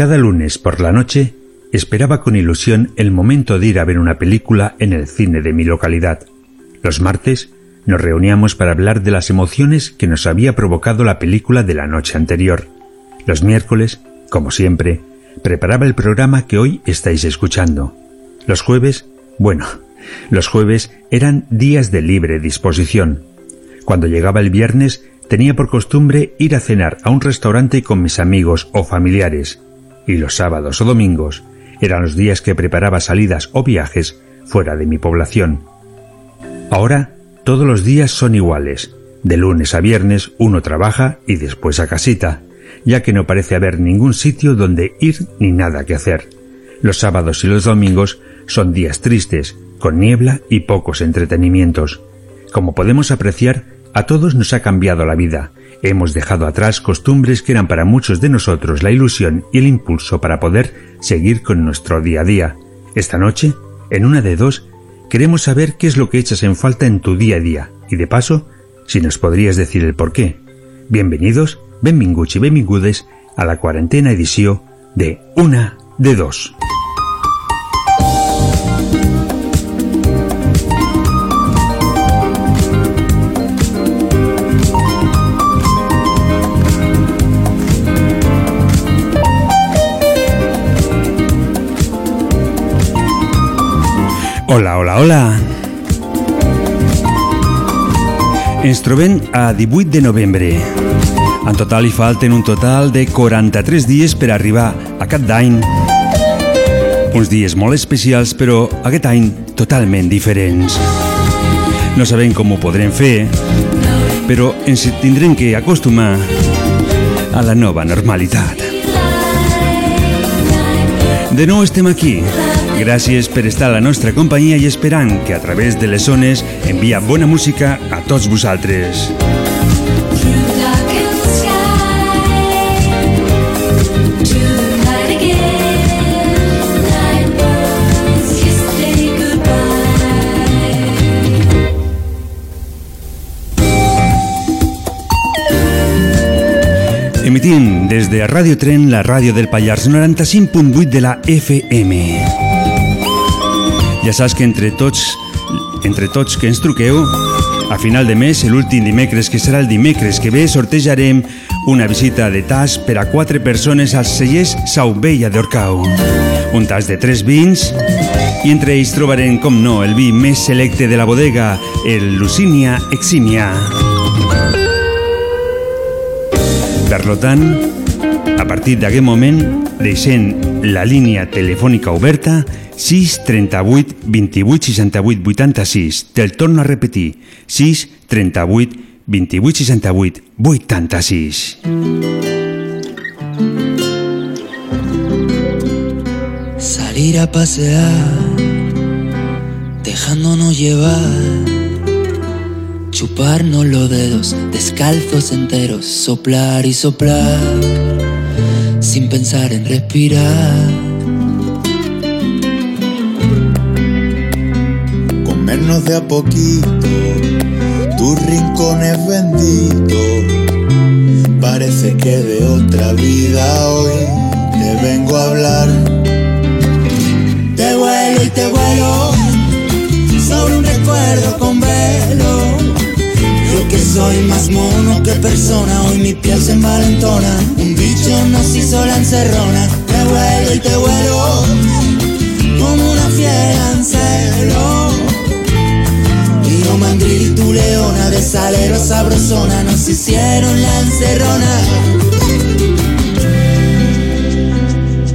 Cada lunes por la noche esperaba con ilusión el momento de ir a ver una película en el cine de mi localidad. Los martes nos reuníamos para hablar de las emociones que nos había provocado la película de la noche anterior. Los miércoles, como siempre, preparaba el programa que hoy estáis escuchando. Los jueves, bueno, los jueves eran días de libre disposición. Cuando llegaba el viernes tenía por costumbre ir a cenar a un restaurante con mis amigos o familiares, y los sábados o domingos eran los días que preparaba salidas o viajes fuera de mi población. Ahora todos los días son iguales. De lunes a viernes uno trabaja y después a casita, ya que no parece haber ningún sitio donde ir ni nada que hacer. Los sábados y los domingos son días tristes, con niebla y pocos entretenimientos. Como podemos apreciar, a todos nos ha cambiado la vida. Hemos dejado atrás costumbres que eran para muchos de nosotros la ilusión y el impulso para poder seguir con nuestro día a día. Esta noche, en una de dos, queremos saber qué es lo que echas en falta en tu día a día y de paso, si nos podrías decir el por qué. Bienvenidos, benvinguts y benvingudes a la cuarentena edición de Una de Dos. Hola, hola, hola. Ens trobem a 18 de novembre. En total hi falten un total de 43 dies per arribar a cap d'any. Uns dies molt especials, però aquest any totalment diferents. No sabem com ho podrem fer, però ens tindrem que acostumar a la nova normalitat. De nou estem aquí. Gràcies per estar a la nostra companyia i esperant que a través de les zones envia bona música a tots vosaltres. Emitint des de Radio Tren, la ràdio del Pallars 95.8 de la FM. Ja saps que entre tots, entre tots que ens truqueu, a final de mes, l'últim dimecres, que serà el dimecres que ve, sortejarem una visita de tas per a quatre persones als cellers Saubella d'Orcau. Un tas de tres vins i entre ells trobarem, com no, el vi més selecte de la bodega, el Lucinia Eximia. Per tant, a partir d'aquest moment, deixem la línia telefònica oberta 6 38 28 68 86. Te'l torno a repetir. 6 38 28 68 86. Salir a pasear, dejándonos llevar, chuparnos los dedos, descalzos enteros, soplar y soplar, sin pensar en respirar. Comernos de a poquito, tus rincones benditos. Parece que de otra vida hoy te vengo a hablar. Te vuelo y te vuelo sobre un recuerdo con velo. Soy más mono que persona, hoy mi piel se envalentona. Un bicho nos hizo la encerrona. Te vuelo y te vuelo como una fiera en celo. Y yo mandril y tu leona de salero sabrosona nos hicieron la encerrona.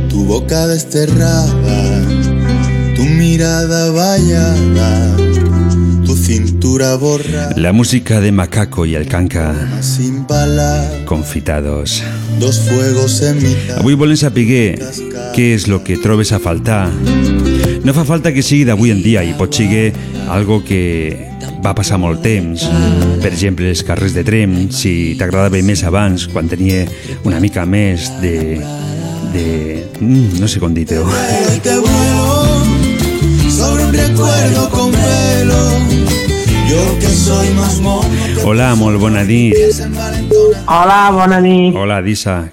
tu boca desterrada, tu mirada vallada, La música de Macaco y el Canca, sin balas, confitados. dos fuegos en mitad. Avui volem saber què és el que trobes a faltar. No fa falta que sigui d'avui en dia i pot ser algo que va passar molt temps. Per exemple, els carrers de Trem, si t'agradava més abans, quan tenia una mica més de... de... Mm, no sé com dir-ho. Y te vuelo sobre un recuerdo con velo. Yo que soy más mono que Hola, molt bona nit. Hola, bona nit. Hola, Dissa.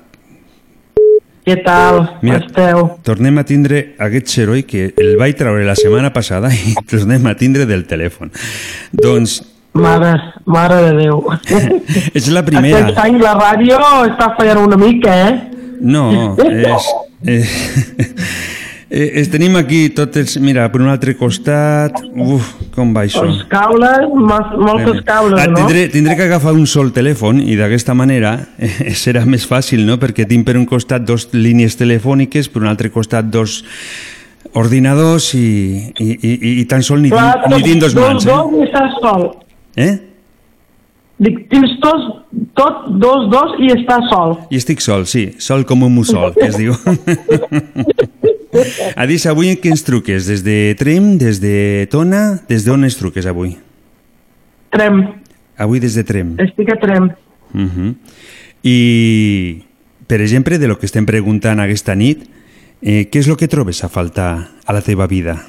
Què tal? Mira. Com esteu? Tornem a tindre aquest xeroi que el vaig treure la setmana passada i tornem a tindre del telèfon. Doncs Mare, mare de Déu. és la primera. Aquest any la ràdio està fallant una mica, eh? No, és... Eh, eh, es tenim aquí tots els... Mira, per un altre costat... Uf, com va això? Els cables, mas- moltes cables, Ah, no? tindré, tindré que agafar un sol telèfon i d'aquesta manera eh, serà més fàcil, no? Perquè tinc per un costat dos línies telefòniques, per un altre costat dos ordinadors i, i, i, i, tan sol ni, Clar, tinc, ni tinc dos mans. Dos, dos i sol. Eh? Dic, tens tots, tot, dos, dos i estàs sol. I estic sol, sí, sol com un mussol, que es diu. Adis, avui en què ens truques? Des de Trem, des de Tona? Des d'on ens truques avui? Trem, Avui des de Trem. estic a Trem. Uh -huh. I, per exemple, de lo que estem preguntant aquesta nit, eh, què és el que trobes a faltar a la teva vida?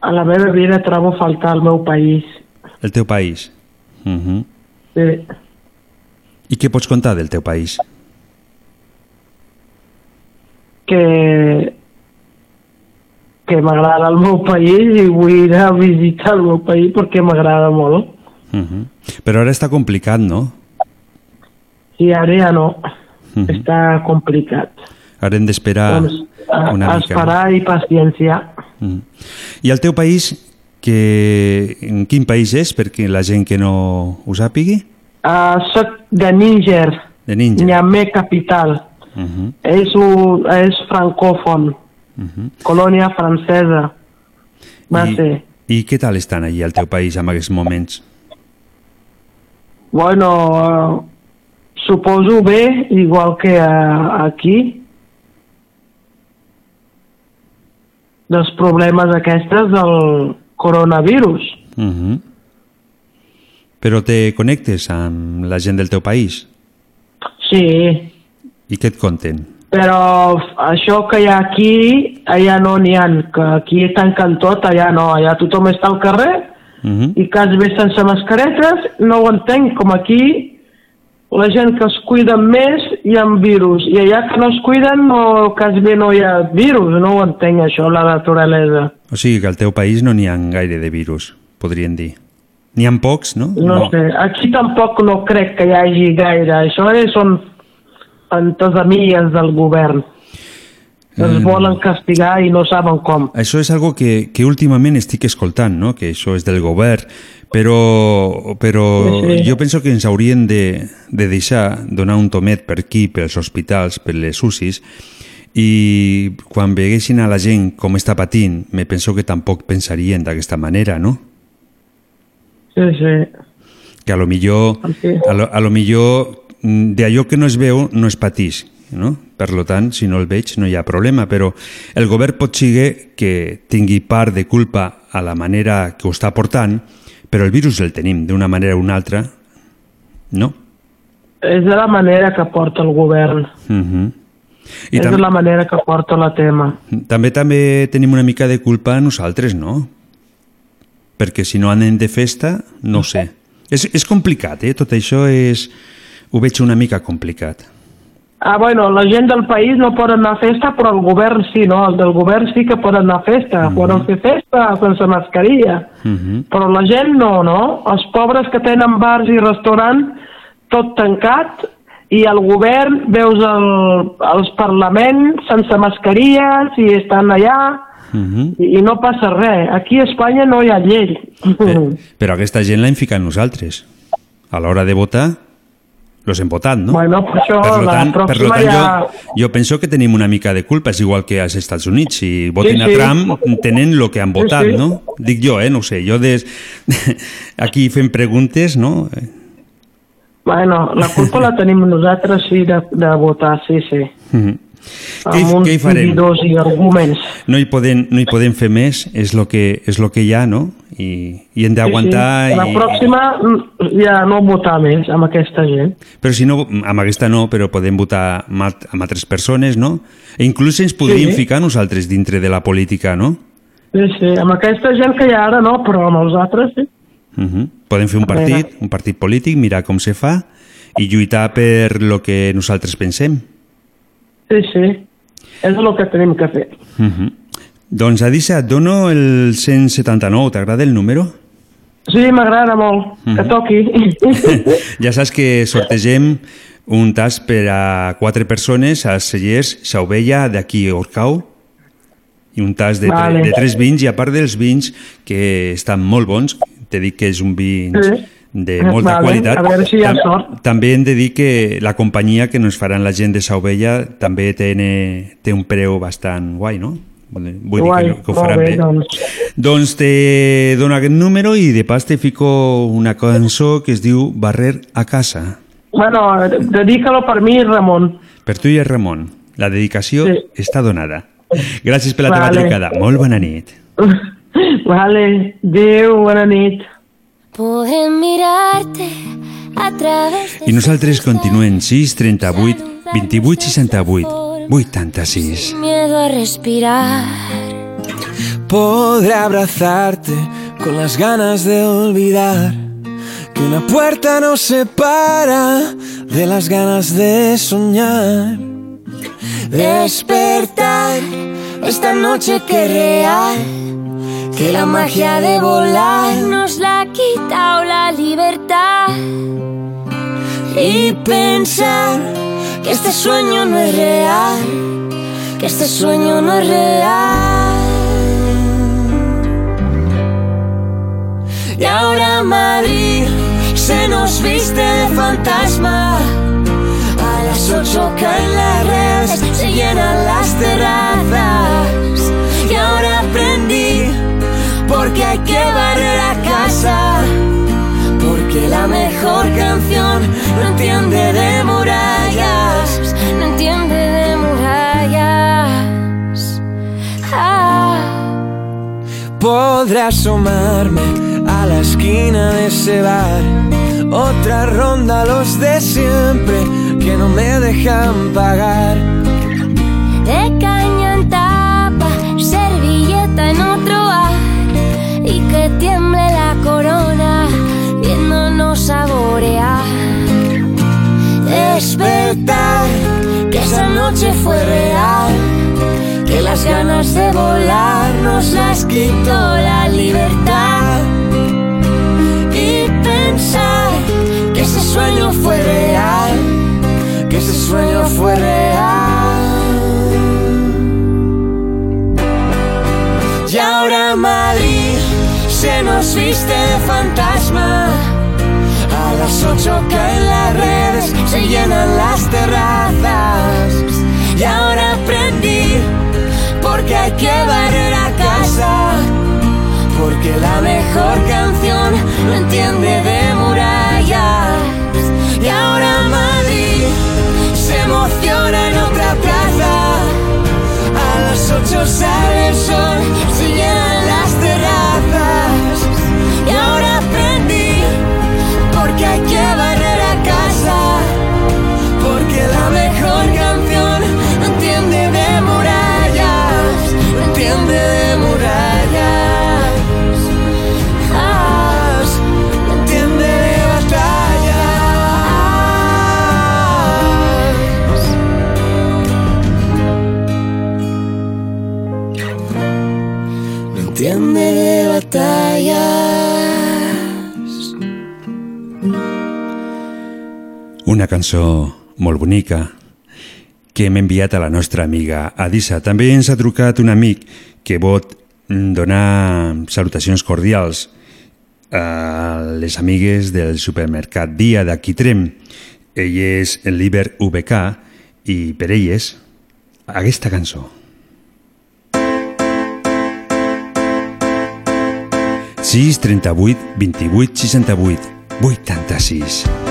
A la meva vida trobo a faltar el meu país. El teu país? Uh -huh. Sí. I què pots contar del teu país? que que m'agrada el meu país i vull ir a visitar el meu país perquè m'agrada molt. Uh -huh. Però ara està complicat, no? I ara ja no. Mhm. Està complicat. Ara hem d'esperar doncs, una a mica. esperar i paciència. Mm. I el teu país, que... en quin país és, perquè la gent que no ho sàpigui? Uh, soc de Níger, De Ninja. Niamey capital. Uh -huh. És, un, és francòfon, Uh colònia francesa. Va I, ser. I què tal estan allí al teu país en aquests moments? Bueno, uh, suposo bé, igual que uh, aquí. dels problemes aquestes del coronavirus. Uh -huh. Però te connectes amb la gent del teu país? Sí, I què et conten? però això que hi ha aquí, allà no n'hi ha, que aquí tanquen tot, allà no, allà tothom està al carrer Uh -huh. i quasi bé sense mascaretes, no ho entenc, com aquí la gent que es cuida més hi ha virus, i allà que no es cuiden no, quasi no hi ha virus, no ho entenc això, la naturalesa. O sigui que al teu país no n'hi ha gaire de virus, podrien dir. N'hi ha pocs, no? No, no sé, aquí tampoc no crec que hi hagi gaire, això és, són fantasemies del govern. Els volen castigar i no saben com. Això és algo que, que últimament estic escoltant, no? que això és del govern, però, però Sí, jo penso que ens haurien de, de deixar donar un tomet per aquí, pels hospitals, per les UCIs, i quan veguessin a la gent com està patint, me penso que tampoc pensarien d'aquesta manera, no? Sí, sí. Que a lo millor, a lo, a lo millor mm, d'allò que no es veu no es patís, no? Per lo tant, si no el veig no hi ha problema, però el govern pot ser que tingui part de culpa a la manera que ho està portant, però el virus el tenim d'una manera o una altra, no? És de la manera que porta el govern. Uh -huh. I és tam de la manera que porta la tema. també també tenim una mica de culpa nosaltres, no? Perquè si no anem de festa, no sé. És, és complicat, eh? Tot això és... Ho veig una mica complicat. Ah, bueno, la gent del país no pot anar a festa, però el govern sí, no? El del govern sí que pot anar a festa. Poden fer festa sense mascarilla. Uh -huh. Però la gent no, no? Els pobres que tenen bars i restaurants, tot tancat, i el govern, veus el, els parlaments sense mascarilles i estan allà Uh -huh. i, i no passa res. Aquí a Espanya no hi ha llei. Però, però aquesta gent l'hem ficat nosaltres. A l'hora de votar, los hem votat, no? Bueno, per això per la tant, per pròxima tant ja... jo, jo penso que tenim una mica de culpa, és igual que als Estats Units. Si voten Sí, a sí. Trump, tenen el que han Sí, votat, sí. no? Dic jo, eh? No sé. Jo des... aquí fem preguntes, no? Bueno, la culpa la tenim nosaltres, sí, de, de votar, sí, sí. Mhm. Què, hi- Amb uns què hi farem? i arguments. No hi, podem, no hi podem fer més, és el que, és lo que hi ha, no? I, i hem d'aguantar... Sí, sí. La i- pròxima mm, ja no votar més amb aquesta gent. Però si no, amb aquesta no, però podem votar amb, alt- amb altres persones, no? E inclús ens podríem Sí. ficar nosaltres dintre de la política, no? Sí, sí, amb aquesta gent que hi ha ara no, però amb els altres sí. Uh -huh. Podem fer un partit, un partit polític, mirar com se fa i lluitar per lo que nosaltres pensem. Sí, sí. És el que tenim que fer. Uh -huh. Doncs, Adissa, et dono el 179, t'agrada el número? Sí, m'agrada molt. Que Mhm. toqui. ja saps que sortegem un tas per a quatre persones a Cellers, Sauvella, d'aquí a Orcau, i un tas de, Vale. de tres vins, i a part dels vins, que estan molt bons, te dic que és un vi Sí. de molta Vale, qualitat. a veure si hi ha sort. També hem de dir que la companyia que nos faran la gent de Sauvella també té, té un preu bastant guai, no? Vull Guai, dir que, que ho faran bé, bé. doncs. Doncs te dono aquest número i de pas te fico una cançó que es diu Barrer a casa. bueno, dedica-lo per mi, Ramon. Per tu i el Ramon. La dedicació Sí. està donada. Gràcies per la teva Vale. trucada. Molt bona nit. Vale, adéu, bona nit. Poder mirarte a través de I nosaltres continuem 6 38 28 68 86. Sin miedo a respirar. Podré abrazarte con las ganas de olvidar que una puerta nos separa de las ganas de soñar. Despertar esta noche que es real, que la magia de volar Nos la ha quitado la libertad. y pensar que este sueño no es real, que este sueño no es real. Y ahora Madrid se nos viste de fantasma. A las ocho caen las redes, se llenan las terrazas. Y ahora aprendí porque hay que barrer a casa. Porque la mejor canción no entiende de murallas. Podré asomarme a la esquina de ese bar. Otra ronda los de siempre que no me dejan pagar. De caña en tapa, servilleta en otro bar y que tiemble la corona viéndonos saborear. Despertar, que esa noche fue real. Que las ganas de volar nos las quitó la libertad. Y pensar que ese sueño fue real. Que ese sueño fue real. Y ahora Madrid se nos viste de fantasma. A las ocho caen las redes, se llenan las terrazas. Y ahora aprendí, porque hay que barrer a casa. Porque la mejor canción no entiende de murallas. Y ahora Madrid se emociona en otra plaza. A las ocho sale el sol, se llenan Una cançó molt bonica que hem enviat a la nostra amiga Adisa. També ens ha trucat un amic que pot donar salutacions cordials a les amigues del supermercat Dia d'Aquitrem. Ell és el líber VK i per elles aquesta cançó. sis 38 28 68 86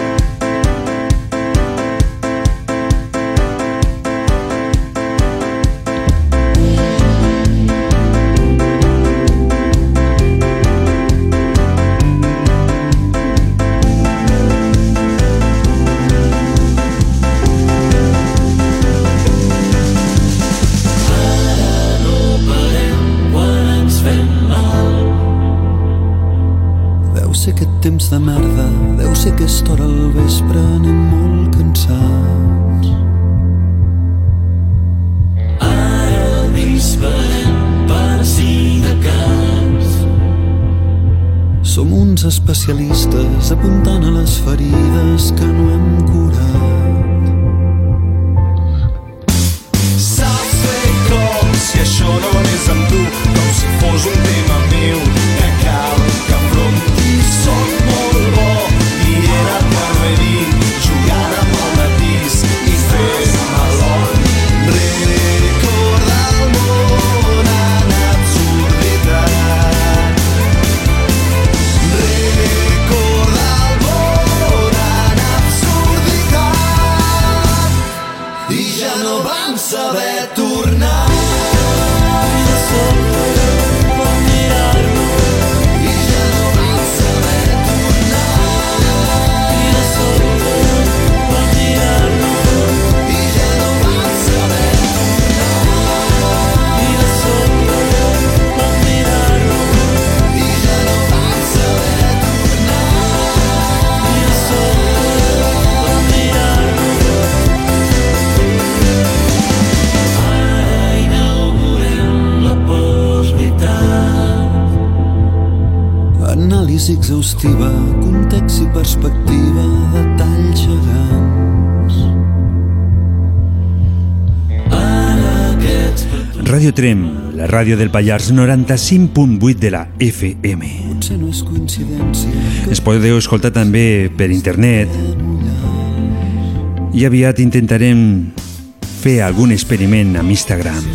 ràdio del Pallars 95.8 de la FM. No és Es podeu escoltar també per internet i aviat intentarem fer algun experiment amb Instagram.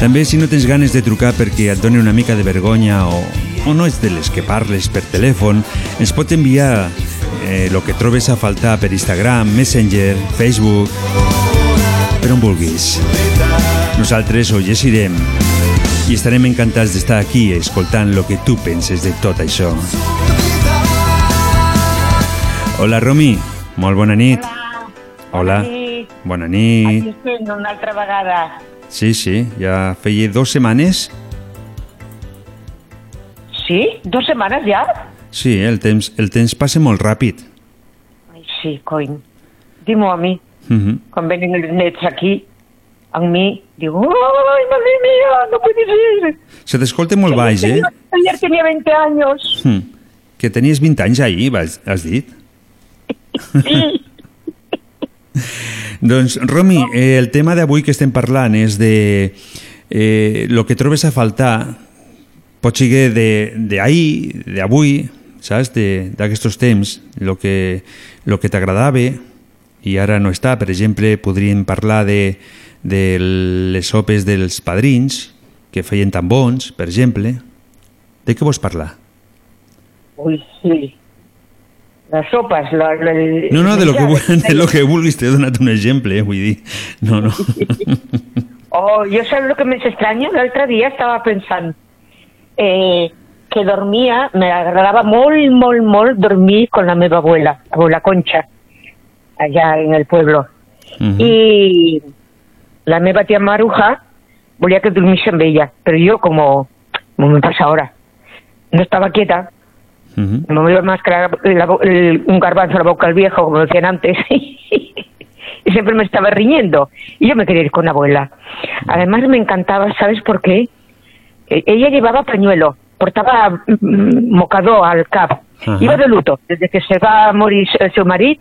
També si no tens ganes de trucar perquè et doni una mica de vergonya o, o no ets de les que parles per telèfon, ens pot enviar eh, lo que trobes a faltar per Instagram, Messenger, Facebook, per on vulguis. Nosaltres ho llegirem i estarem encantats d'estar aquí escoltant lo que tu penses de tot això. Hola, Romi. Molt bona nit. Hola. Bona nit. Aquí estem una altra vegada. Sí, sí, ja feia dues setmanes. Sí? Dos setmanes ja? Sí, el temps, el temps passa molt ràpid. Ai, sí, cony. Dimo a mi. Uh -huh. Quan venen els nets aquí, amb mi, digo, ¡ay, madre mía, no puede ser! Se t'escolta molt baix, eh? Ayer tenía 20 años. Hm. Que tenies 20 anys ahir, vas- has dit? Sí. Doncs, Romi, eh, el tema d'avui que estem parlant és de eh, lo que trobes a faltar pot ser de- d'ahir, d'avui, saps? De- D'aquests temps, lo que, lo que t'agradava i ara no està. Per exemple, podríem parlar de, de les sopes dels padrins, que feien tan bons, per exemple. De què vols parlar? Uy, sí. Las sopas, la, la, No, no, de lo que, de lo que vulguis, t'he donat un exemple, eh, vull dir. No, no. Oh, yo sabes lo que me extraña. El otro día estaba pensando eh, que dormía, me agradaba molt, molt, molt dormir con la meva abuela, abuela Concha, allá en el pueblo. Y la meva tía Maruja volía que durmiese en ella, pero yo como, como me pasa ahora, no estaba quieta, no me iba más que la- la el- un garbanzo a la boca al viejo, como decían antes, y siempre me estaba riñendo. Y yo me quería ir con la abuela. Además me encantaba, ¿sabes por qué? Eh, Ella llevaba pañuelo, portaba mm, mocador al cap, Ajá. iba de luto, desde que se va a morir el seu marit,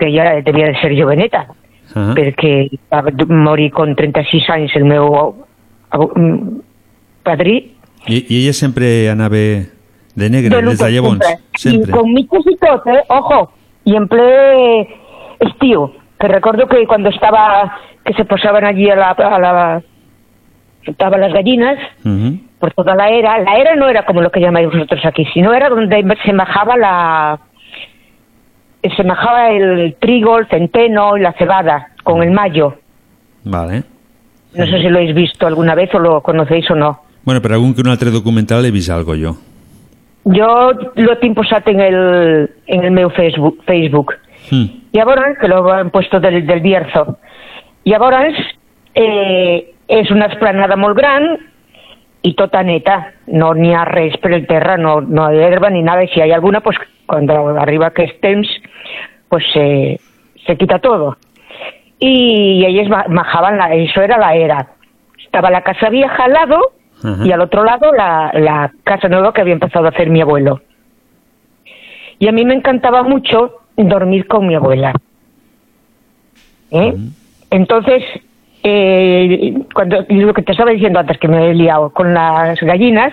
que ja devia de ser joveneta, Ah. perquè va morir con 36 anys el meu mm, padrí, I, I ella sempre anava De negre, de des de llavors, sempre. sempre. I con mitges i tot, eh? Ojo, i en ple estiu, que recordo que cuando estaba, que se posaban allí a la, a la estaban las gallinas, Ujú. por toda la era. La era no era como lo que llamáis vosotros aquí, sino era donde se majaba la se majaba el trigo, el centeno y la cebada con el mayo. Vale. No sé si lo habéis visto alguna vez o lo conocéis o no. Bueno, per algun que un altre documental he vist algo jo. Jo lo tinc posat en el, en el meu Facebook. Facebook. Mm. Llavors, que lo han puesto del, del Bierzo. Llavors, eh, és una esplanada molt gran i tota neta. No n'hi ha res per el terra, no, no hi ha herba ni nada. I si hi ha alguna, pues, cuando arriba aquest temps, pues se, se quita todo. Y ellos majaban, la, eso era la era. Estaba la casa vieja al lado y al otro lado la, la casa nueva que había empezado a hacer mi abuelo. Y a mí me encantaba mucho dormir con mi abuela. ¿Eh? Entonces, eh, cuando lo que te estaba diciendo antes, que me he liado con las gallinas,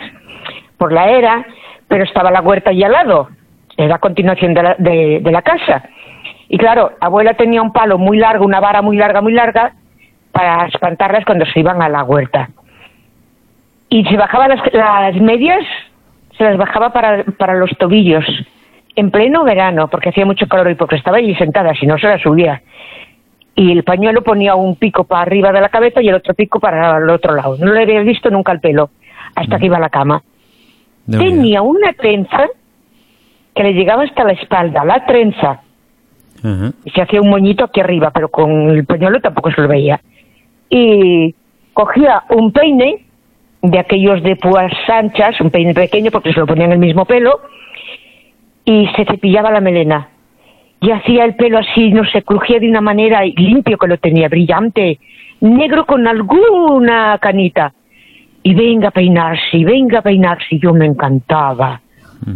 por la era, pero estaba la huerta allí al lado, era a continuación de la, de, la casa. Y claro, abuela tenía un palo muy largo, una vara muy larga, muy larga, para espantarlas cuando se iban a la huerta. Y se bajaban las, las medias, se las bajaba para, para los tobillos, en pleno verano, porque hacía mucho calor y porque estaba allí sentada, si no se la subía. Y el pañuelo ponía un pico para arriba de la cabeza y el otro pico para el otro lado. No le había visto nunca el pelo, hasta que iba a la cama. Tenía una trenza que le llegaba hasta la espalda, la trenza. Y se hacía un moñito aquí arriba, pero con el pañuelo tampoco se lo veía. Y cogía un peine de aquellos de púas anchas, un peine pequeño porque se lo ponía en el mismo pelo, y se cepillaba la melena. Y hacía el pelo así, no sé, crujía de una manera limpio que lo tenía, brillante, negro con alguna canita. Y venga a peinarse, y venga a peinarse, yo me encantaba.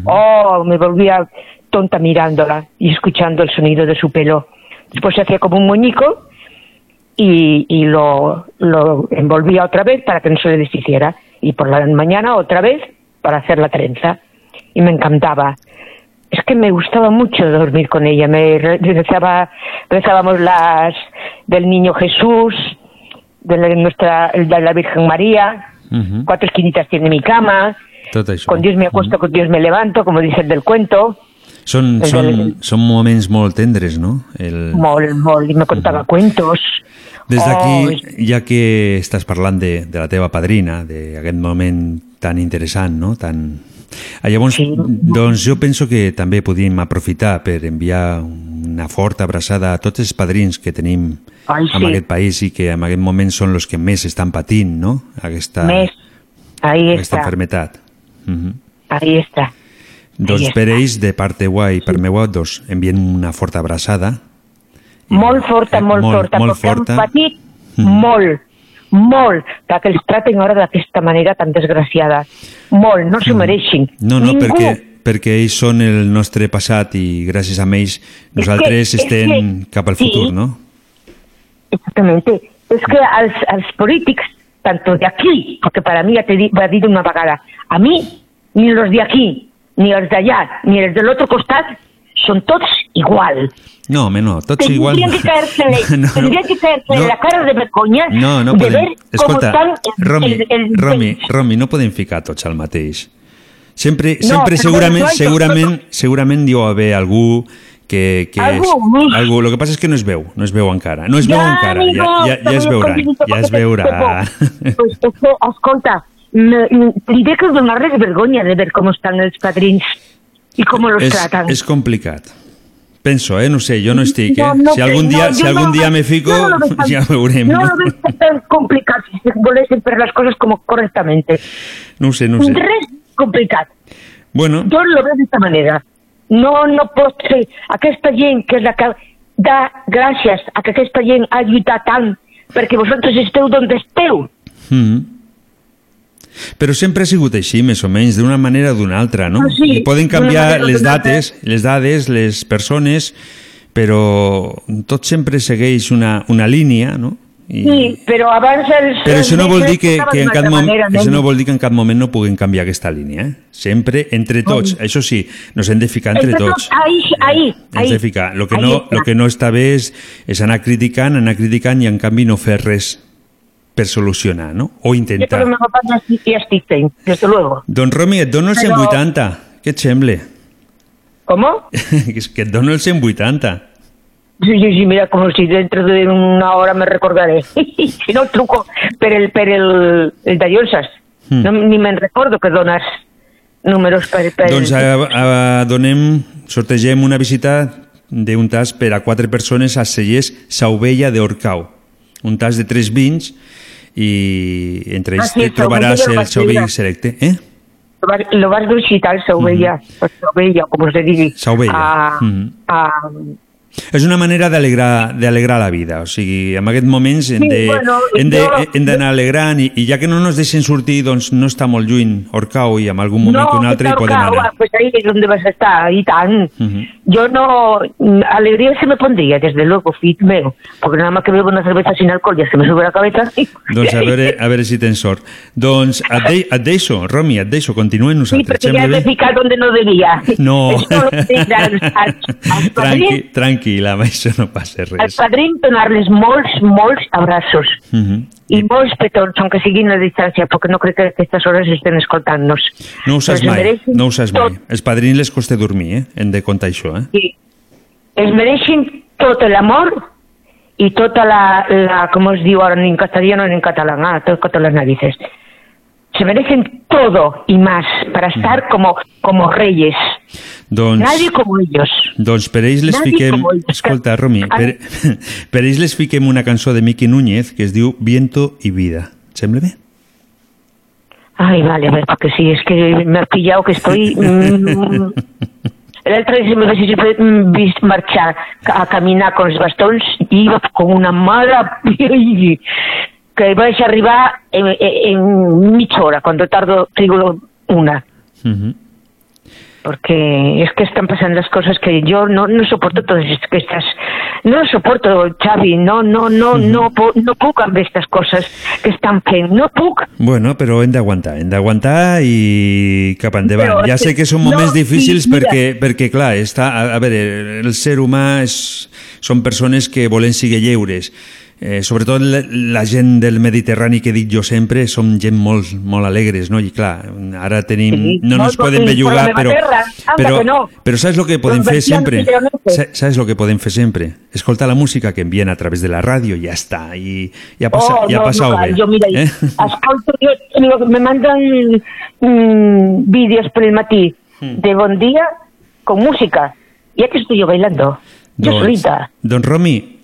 Oh, me volvía tonta mirándola y escuchando el sonido de su pelo. Después se hacía como un muñeco y, y lo, lo envolvía otra vez para que no se le deshiciera. Y por la mañana otra vez para hacer la trenza. Y me encantaba. Es que me gustaba mucho dormir con ella. Me re- rezaba, rezábamos las del Niño Jesús, de la, nuestra, de la Virgen María. Cuatro esquinitas tiene mi cama. Con Dios me acuesto, con Dios me levanto, como dice el del cuento. Són, del- són moments molt tendres, no? El... Mol, mol, y me contaba cuentos. Des Oh, d'aquí, ja que estàs parlant de, de la teva padrina, d'aquest moment tan interessant, no? Tan... Ah, llavors, doncs jo penso que també podríem aprofitar per enviar una forta abraçada a tots els padrins que tenim Ai, en sí. aquest país i que en aquest moment són els que més estan patint, no? Aquesta, Més. Ahí aquesta está, enfermetat. Mhm. ahí está. Doncs Ahí per ells, de part teua i per meua, doncs enviem una forta abraçada. Molt forta, molt, molt- forta, molt perquè han forta. patit Mm. molt, molt, que els traten ara d'aquesta manera tan desgraciada. Molt, no s'ho mereixin. Mm. No, no, Ningú. perquè, perquè ells són el nostre passat i gràcies a ells nosaltres és estem que- cap al sí. futur, no? Exactamente. Es que als, als polítics, tanto de aquí, porque para mí, ya te di, voy a dir una vegada, a mí, ni los de aquí, ni els d'allà, ni els de l'altre costat, són tots igual. No, home, no, tots Tendrían igual. que caérsele, No, no. que caérsele No. la cara de vergonya No, no de podem. ver Escolta, están el, Romi, el, el- Romi, Romi, no podem ficar tots al mateix. Sempre, No, sempre però segurament, no, segurament, segurament ha haver algú que, que Algú, és, algú, el que passa és que no es veu, no es veu encara, no es veu Ja, encara, amigo, ja, ja, ja es veurà, ja es veurà. Pues es que, escolta, me- me- li que donar-les vergonya de ver cómo están els padrins i com los és, tratan. és complicat. Penso, eh? No sé, jo no estic, eh? No, no, si algun no, dia, yo si algun no- dia me fico, no lo veo tan- ja veurem, No no? lo ves tan complicado si se volesen per las cosas como correctamente. No sé, no sé. Res complicat. Bueno, Jo lo veo d'esta manera. No, no pot ser. Aquesta gent que és la que dà gràcies a que aquesta gent ha lluitat tant perquè vosaltres esteu d'on esteu. Mm. Però sempre ha sigut així, més o menys, d'una manera o d'una altra, no? Ah, sí, I poden canviar les dates, les dades, les persones, però tot sempre segueix una, una línia, no? I... Sí, però abans els... Però això no vol dir que, que en cap moment, manera, això nen. no vol dir que en cap moment no puguem canviar aquesta línia, eh? Sempre entre tots. Això sí, nos hem de ficar entre tots. ahí, ahí, Ens ahí. de ficar. Lo que, Ahí no, lo que no està bé és, és anar criticant, anar criticant i en canvi no fer res per solucionar, no? O Jo per intentar. la meva part ja estic, ja estic fent, des de luego. Doncs Romi, et dono el Però- 180. Què et sembla? Com? Que et dono el 180. Sí, sí, sí, mira, como si dentro de una hora me recordaré. si no, truco per el, per el, el de Llosas. Hmm. No, ni me'n recordo que dones números per... per... Doncs a, a, donem, sortegem una visita d'un tas per a quatre persones a Cellers Sauvella d'Orcau. Un tas de tres vins i entre ells Ah, sí, te trobaràs Sauvella del el Sauvella Basile. Selecte. Eh? Lo vas, lo vas visitar, Sauvella, o Sauvella, como se digui. Sauvella. A, Mhm. a, És una manera d'alegrar la vida, o sigui, en aquests moments hem Sí, de- bueno, de- d'anar alegrant i, i ja que no nos deixen sortir, doncs no està molt lluny Orcau i en algun moment que un altre hi podem Orcau, anar. Pues ahí es donde vas a estar, y tan. Mhm. Yo no, alegría se me pondría, desde luego, fit meu, porque nada más que bebo una cerveza sin alcohol ya se me sube la cabeza. Doncs a veure, a veure si tens sort. Doncs et, de, et deixo, Romi, et deixo, continuem Sí, nosaltres. porque ya Sembla me bé? pica donde no debía. No. Als, als Tranqui, padrins, tranquil·la, amb això no passa res. padrins donar-les molts, molts abraços Mhm. i molts petons, aunque siguin a distància, perquè no crec que a aquestes hores estén escoltant-nos. No ho saps mai, no ho saps mai. tot. Els padrins les costa dormir, eh? Hem de contar això, eh? Sí. Es mereixen tot l'amor i tota la, la, com es diu ara en castellano ni en català, ah, tot, les narices. Se merecen todo y más para estar como, como reyes. Doncs, Nadie como ellos. doncs per ells les Nadie fiquem... Escolta, Romi, per, per ells les fiquem una cançó de Miqui Núñez que es diu Viento y Vida. Et sembla bé? Ay, vale, a ver, porque sí, es que me has pillado que estoy... mm, el otro día me hubiese mm, marchar a caminar con los bastones y iba con una mala... que vais a arribar en, en, mitja hora, cuando tardo, digo, una. Mhm. Porque es que están pasando las cosas que yo no, no soporto todas est- estas... No soporto, Xavi, no, no, no, no, no puc amb estas cosas que estan fent, no puc. Bueno, però hem d'aguantar, hem d'aguantar i cap endavant. Però ja sé que- són moments no, difícils mira. perquè, perquè, clar, està, a, a veure, el ser humà és, són persones que volen seguir lleures. Eh, sobretot la, gent del Mediterrani que dic jo sempre som gent molt, molt alegres, no? I clar, ara tenim, Sí, no nos podem per la però, però, que no. però saps el que podem fer sempre? Saps el que podem fer sempre? Escoltar la música que envien a través de la ràdio i ja està, i ja ha, passa, Oh, ja ha no, passat no, bé. Yo, mira, eh? escolto, yo, digo, me mandan mm, vídeos por el matí Hmm. de Bon Día con música. Ya que estoy yo bailando. Yo solita. Don Romi,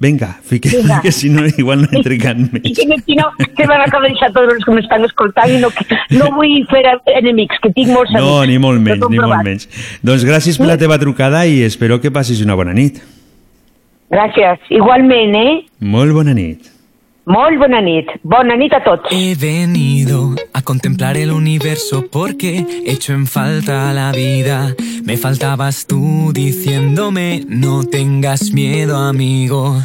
venga, fique, Vinga. que si no igual no entre can I més. que si no, que van a cabellar tots els que m'estan escoltant i no, que, no vull fer enemics, que tinc molts No, amics. ni molt menys, ni molt menys. Doncs gràcies per la teva trucada i espero que passis una bona nit. Gràcies. Igualment, eh? Molt bona nit. Molt bona nit. Bona nit a tots. He venido a contemplar el universo porque echo en falta la vida. Me faltabas tú diciéndome no tengas miedo, amigo.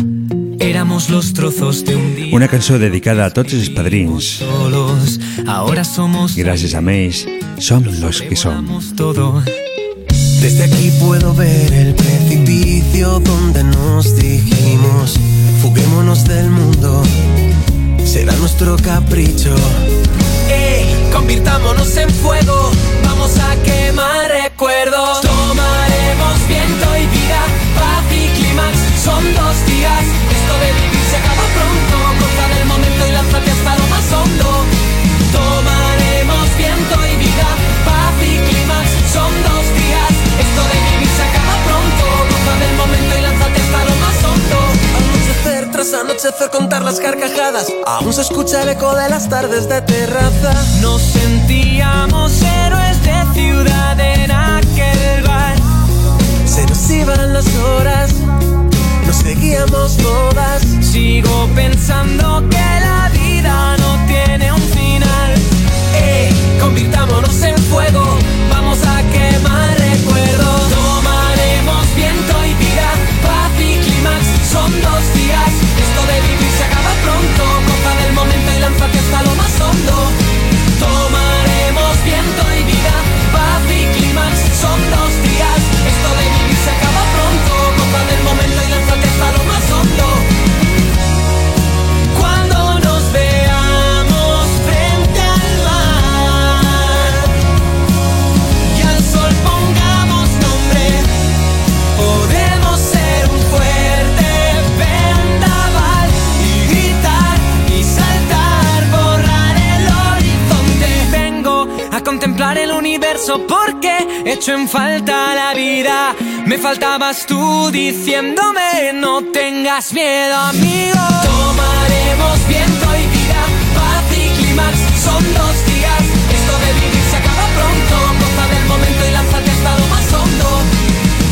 Éramos los trozos de un día Una cançó dedicada a tots els padrins. solos. Ahora somos Gràcies a ells, som los que som. todo. Desde aquí puedo ver el precipicio donde nos dijimos, fuguémonos del mundo, será nuestro capricho. ¡Ey! Convirtámonos en fuego, vamos a quemar recuerdos. Tomaremos viento y vida, paz y clímax, son dos días. Esto de tras anochecer contar las carcajadas, aún se escucha el eco de las tardes de terraza. Nos sentíamos héroes de ciudad en aquel bar. Se nos iban las horas, nos seguíamos todas. Sigo pensando que la vida no tiene un final. ¡Ey! Convirtámonos en fuego, en falta la vida. Me faltabas tú diciéndome no tengas miedo, amigo. Tomaremos viento y vida, paz y clímax, son dos días. Esto de vivir se acaba pronto, goza del momento y lánzate hasta lo más hondo.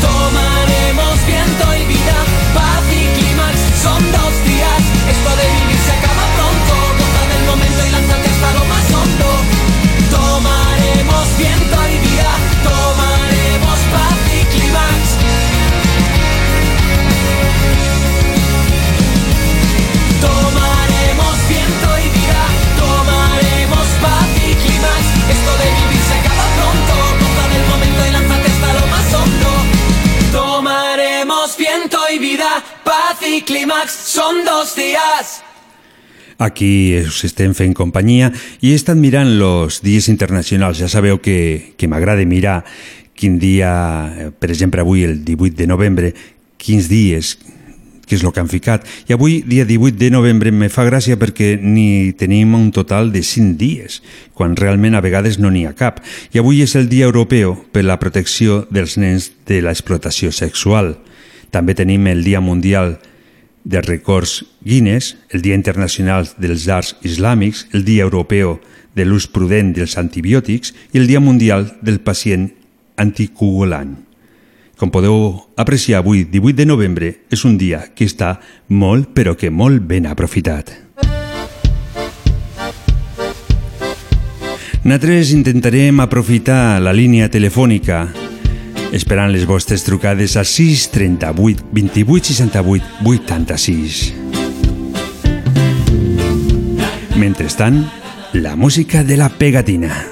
Tomaremos viento y vida, paz y clímax, son dos días. Esto de vivir se acaba pronto, goza del momento y lánzate hasta lo más hondo. Tomaremos viento clímax, son dos días. Aquí us estem fent companyia i he estat mirant los dies internacionals. Ja sabeu que, que m'agrada mirar quin dia, eh, per exemple avui el 18 de novembre, quins dies, que és el que han ficat. I avui, dia 18 de novembre, me fa gràcia perquè ni tenim un total de 5 dies, quan realment a vegades no n'hi ha cap. I avui és el Dia Europeu per la protecció dels nens de l'explotació sexual. També tenim el Dia Mundial de records Guinness, el Dia Internacional dels Arts Islàmics, el Dia Europeu de l'ús prudent dels antibiòtics i el Dia Mundial del Pacient Anticoagulant. Com podeu apreciar avui, 18 de novembre, és un dia que està molt, però que molt ben aprofitat. Nosaltres intentarem aprofitar la línia telefònica esperant les vostres trucades a 6 38 28 68 86. Mentrestant, la música de la pegatina.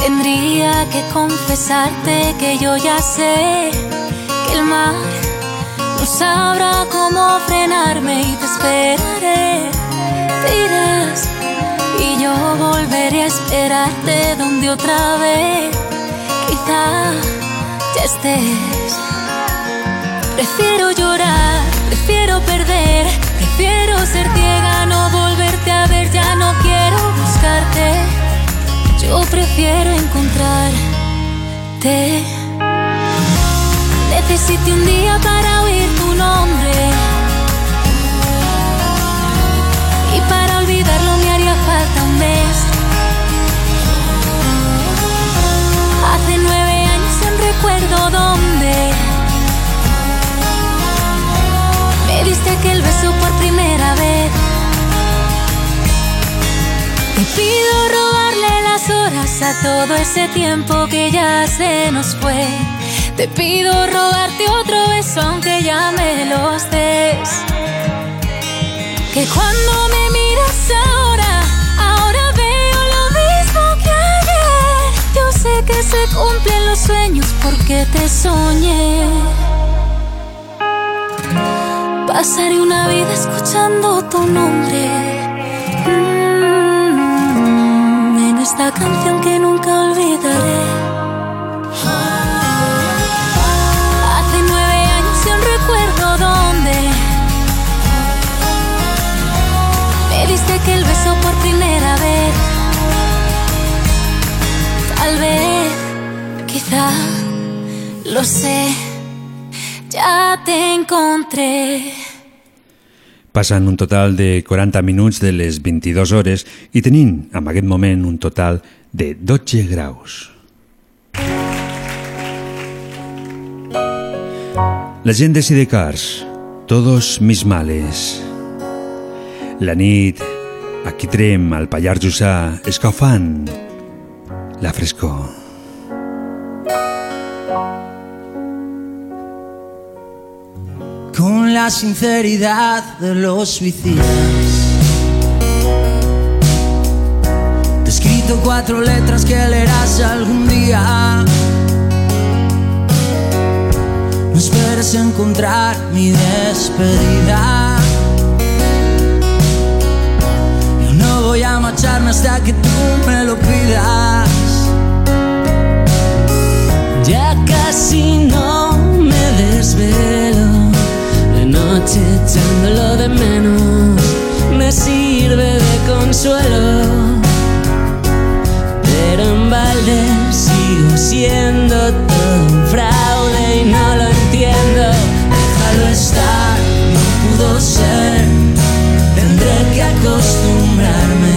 Tendría que confesarte que yo ya sé que el mar no sabrá cómo frenarme y te esperaré. Te irás y yo volveré a esperarte donde otra vez quizá ya estés. Prefiero llorar, prefiero perder, prefiero ser ciega, no volverte a ver, ya no quiero buscarte. Yo prefiero encontrarte. Necesité un día para oír tu nombre. Y para olvidarlo me haría falta un mes. Hace nueve años en recuerdo dónde me diste aquel beso por primera vez. Te pido todo ese tiempo que ya se nos fue. Te pido robarte otro beso aunque ya me los des. Que cuando me miras ahora, ahora veo lo mismo que ayer. Yo sé que se cumplen los sueños porque te soñé. Pasaré una vida escuchando tu nombre. Esta canción que nunca olvidaré. Hace nueve años aún recuerdo dónde me diste aquel beso por primera vez. Tal vez, quizá, lo sé, ya te encontré. Passen un total de 40 minuts de les 22 hores i tenim, en aquest moment, un total de 12 graus. La gent de Sidecars, todos mis males. La nit, aquí trem al Pallars Jussà, escalfant la frescor. La sinceridad de los suicidas. Te he escrito cuatro letras que leerás algún día. No esperes encontrar mi despedida. Yo no voy a marcharme hasta que tú me lo pidas. casi no me desvelo. Noche echándolo de menos, me sirve de consuelo. Pero en balde sigo siendo todo un fraude y no lo entiendo. Déjalo estar, no pudo ser. Tendré que acostumbrarme.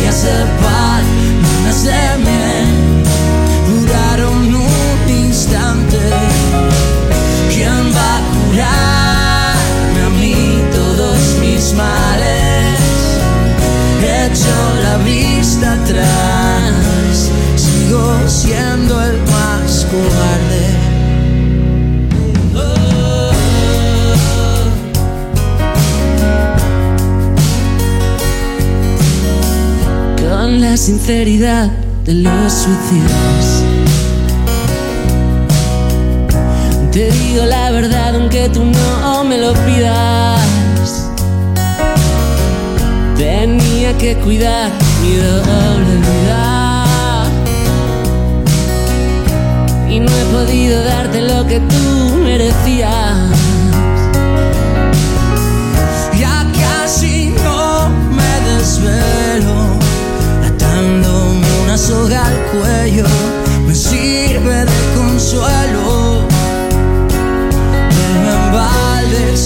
Días de paz, lunas de miel, sigo siendo el más cobarde. Con la sinceridad de los suicidas. Te digo la verdad aunque tú no me lo pidas. Tenía que cuidar Y no he podido darte lo que tú merecías. Ya casi no me desvelo, atándome una soga al cuello, me sirve de consuelo. Pero en balde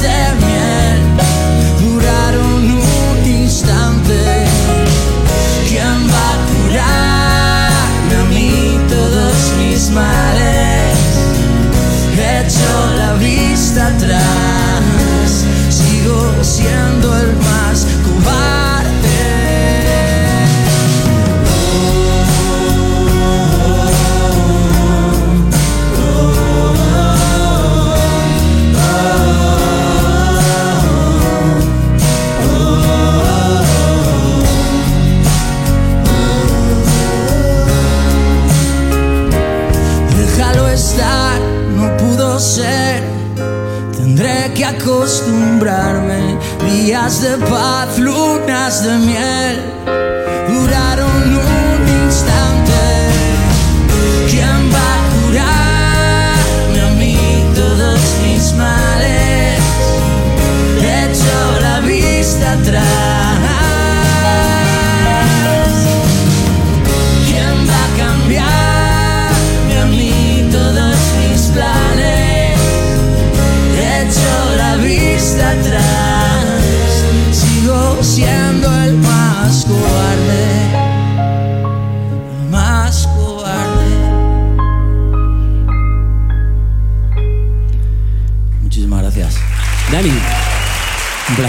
said jazdy, pa, flug nas do mnie.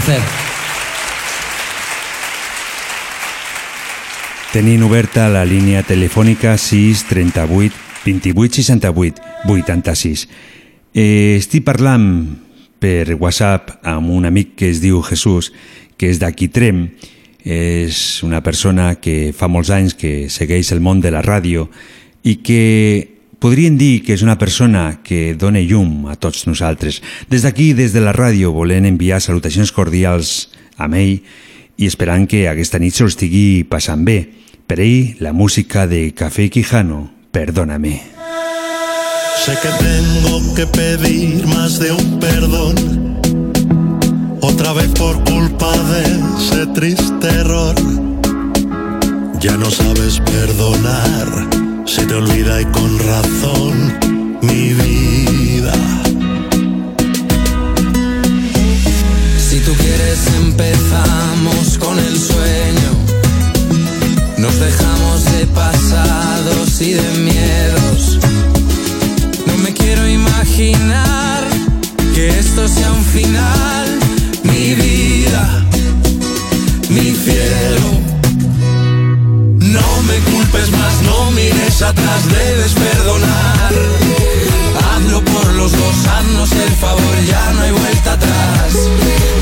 Placer. Tenim oberta la línia telefònica 6 38 28 68 86. Eh, estic parlant per WhatsApp amb un amic que es diu Jesús, que és d'aquí Trem. És una persona que fa molts anys que segueix el món de la ràdio i que podríem dir que és una persona que dona llum a tots nosaltres. Des d'aquí, des de la ràdio, volem enviar salutacions cordials a ell i esperant que aquesta nit se'l estigui passant bé. Per ell, la música de Café Quijano, Perdóname. Sé que tengo que pedir más de un perdón. Otra vez por culpa de ese triste error. Ya no sabes perdonar. Se te olvida y con razón mi vida. Si tú quieres empezamos con el sueño. Nos dejamos de pasados y de miedos. No me quiero imaginar que esto sea un final. me culpes más, no mires atrás, debes perdonar. Hazlo por los dos, haznos el favor, ya no hay vuelta atrás.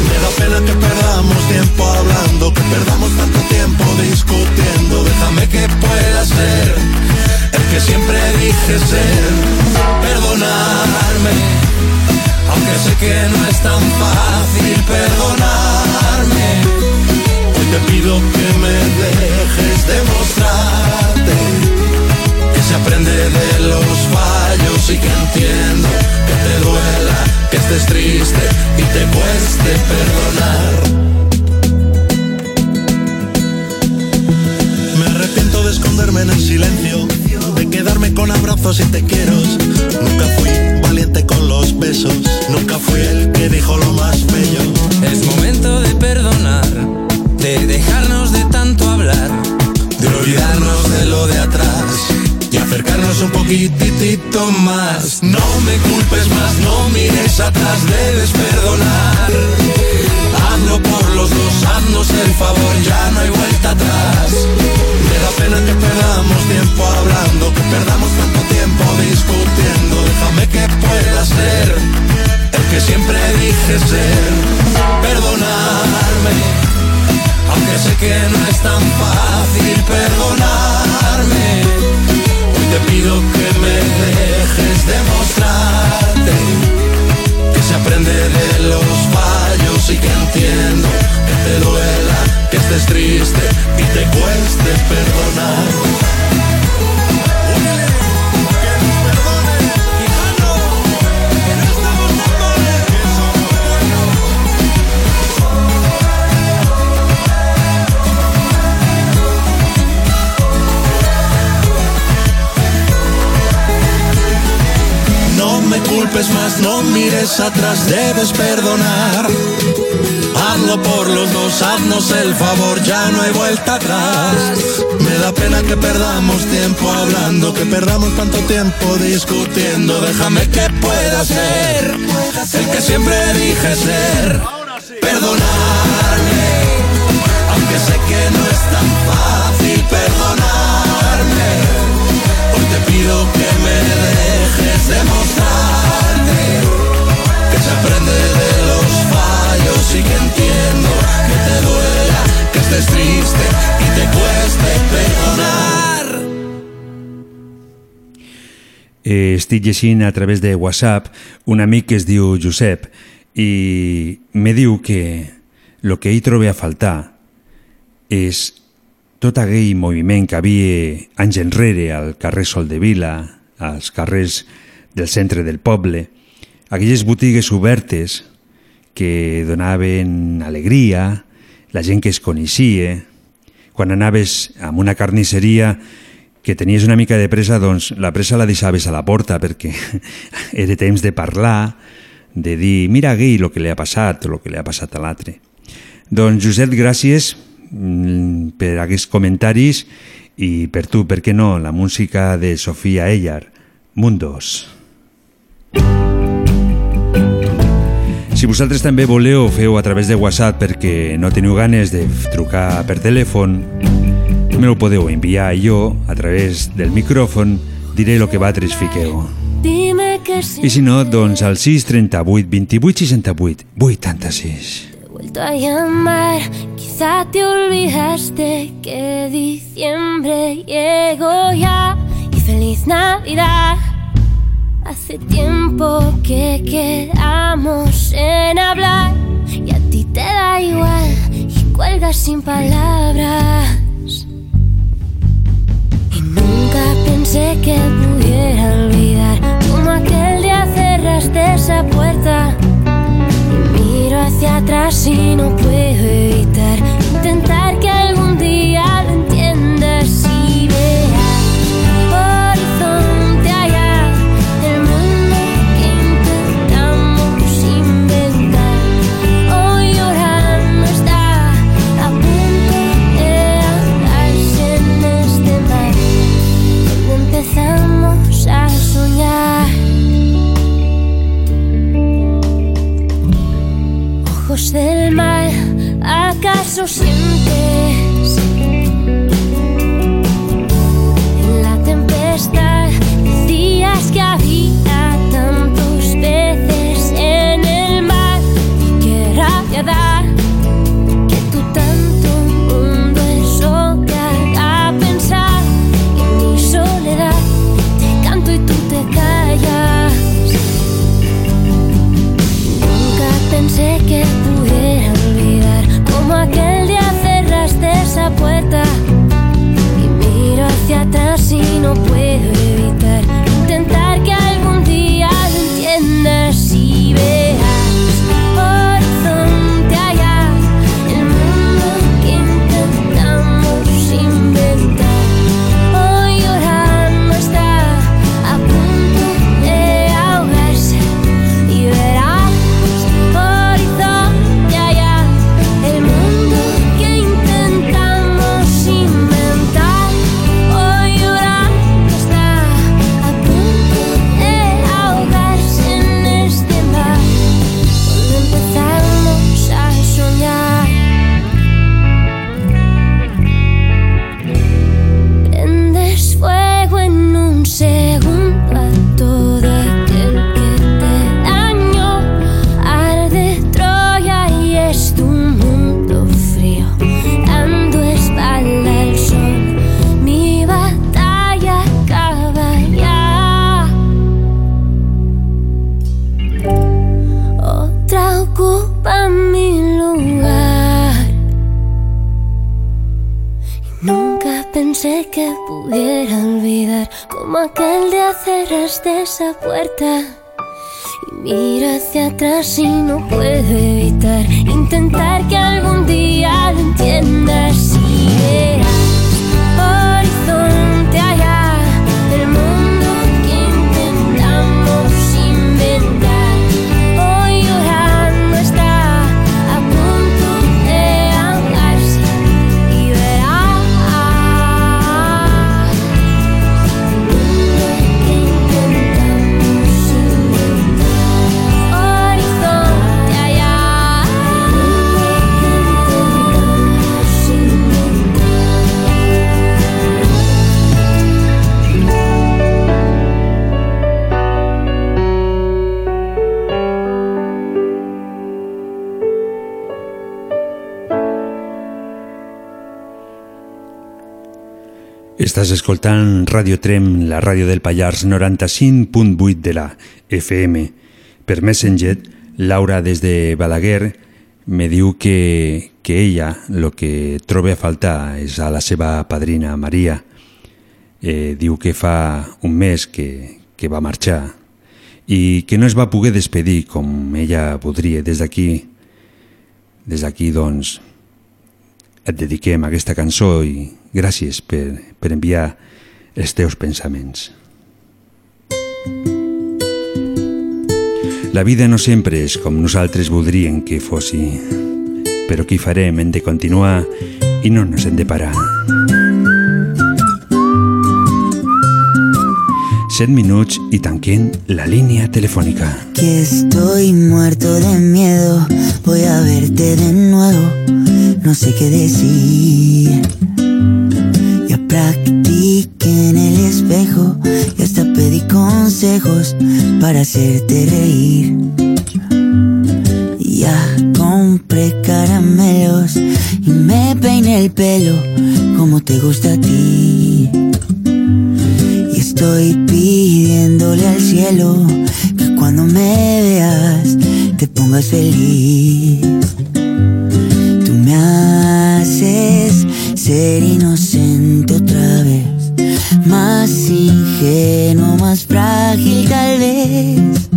Me da pena que perdamos tiempo hablando, que perdamos tanto tiempo discutiendo. Déjame que pueda ser el que siempre dije ser, perdonarme. Aunque sé que no es tan fácil perdonarme, hoy te pido que me dejes de mostrar que se aprende de los fallos y que entiendo que te duela, que estés triste y te cueste perdonar. Me arrepiento de esconderme en el silencio, de quedarme con abrazos y te quiero. Nunca fui valiente con los besos, nunca fui el que dijo lo más bello. Es momento de perdonar, de dejarnos de tanto hablar de olvidarnos de lo de atrás y acercarnos un poquitito más. No me culpes más, no mires atrás, debes perdonar. Hazlo por los dos, haznos el favor, ya no hay vuelta atrás. Me da pena que perdamos tiempo hablando, que perdamos tanto tiempo discutiendo. Déjame que pueda ser el que siempre dije ser. Perdonarme, aunque sé que no es tan fácil perdonarme. Hoy te pido que me dejes demostrarte que se aprende de los fallos y que entiendo que te duela, que estés triste y te cueste perdonar. Culpes más, no mires atrás, debes perdonar. Hazlo por los dos, haznos el favor, ya no hay vuelta atrás. Me da pena que perdamos tiempo hablando, que perdamos tanto tiempo discutiendo. Déjame que pueda ser el que siempre dije ser. Perdonarme, aunque sé que no es tan fácil perdonarme. Hoy te pido que me dejes demostrarte que se aprende de los fallos y que entiendo que te duela, que estés triste y te cueste perdonar. Eh, estic llegint a través de WhatsApp un amic que es diu Josep i me diu que el que hi trobe a faltar és tot aquell moviment que havia anys enrere al carrer Sol de Vila, als carrers del centre del poble, aquelles botigues obertes que donaven alegria, la gent que es coneixia, quan anaves a una carnisseria que tenies una mica de pressa, doncs la pressa la deixaves a la porta perquè era temps de parlar, de dir, mira aquell el que li ha passat el que li ha passat a l'altre. Doncs Josep, gràcies mm, per aquests comentaris i per tu, per què no, la música de Sofia Ellar, Mundos. Si vosaltres també voleu, feu a través de WhatsApp perquè no teniu ganes de trucar per telèfon, me lo podeu enviar jo, a través del micròfon, diré el que vosaltres fiqueu. I si no, doncs al 638 28 68 86. he vuelto a llamar, quizá te olvidaste que diciembre llegó ya y feliz Navidad. Hace tiempo que quedamos en hablar y a ti te da igual y cuelgas sin palabras. Y nunca pensé que pudiera olvidar como aquel día cerraste esa puerta. Y miro hacia atrás y no puedo evitar intentar so sweet. Cerraste esa puerta. Y mira hacia atrás y no puedo evitar intentar que algún día lo entiendas. Si Estàs escoltant Radio Trem, la ràdio del Pallars 95.8 de la FM. Per Messenger, Laura des de Balaguer me diu que, que ella lo que troba a faltar és a la seva padrina Maria. Eh, diu que fa un mes que, que va marxar i que no es va poder despedir com ella voldria. Des d'aquí, des d'aquí, doncs, et dediquem aquesta cançó i gràcies per, per enviar els teus pensaments. La vida no sempre és com nosaltres voldríem que fossi, però què farem? Hem de continuar i no ens hem de parar. Set minuts i tanquem la línia telefònica. Que estoy muerto de miedo, voy a verte de nuevo, no sé qué decir. Ya practiqué en el espejo y hasta pedí consejos para hacerte reír. Ya compré caramelos y me peiné el pelo como te gusta a ti. Estoy pidiéndole al cielo que cuando me veas te pongas feliz. Tú me haces ser inocente otra vez, más ingenuo, más frágil tal vez.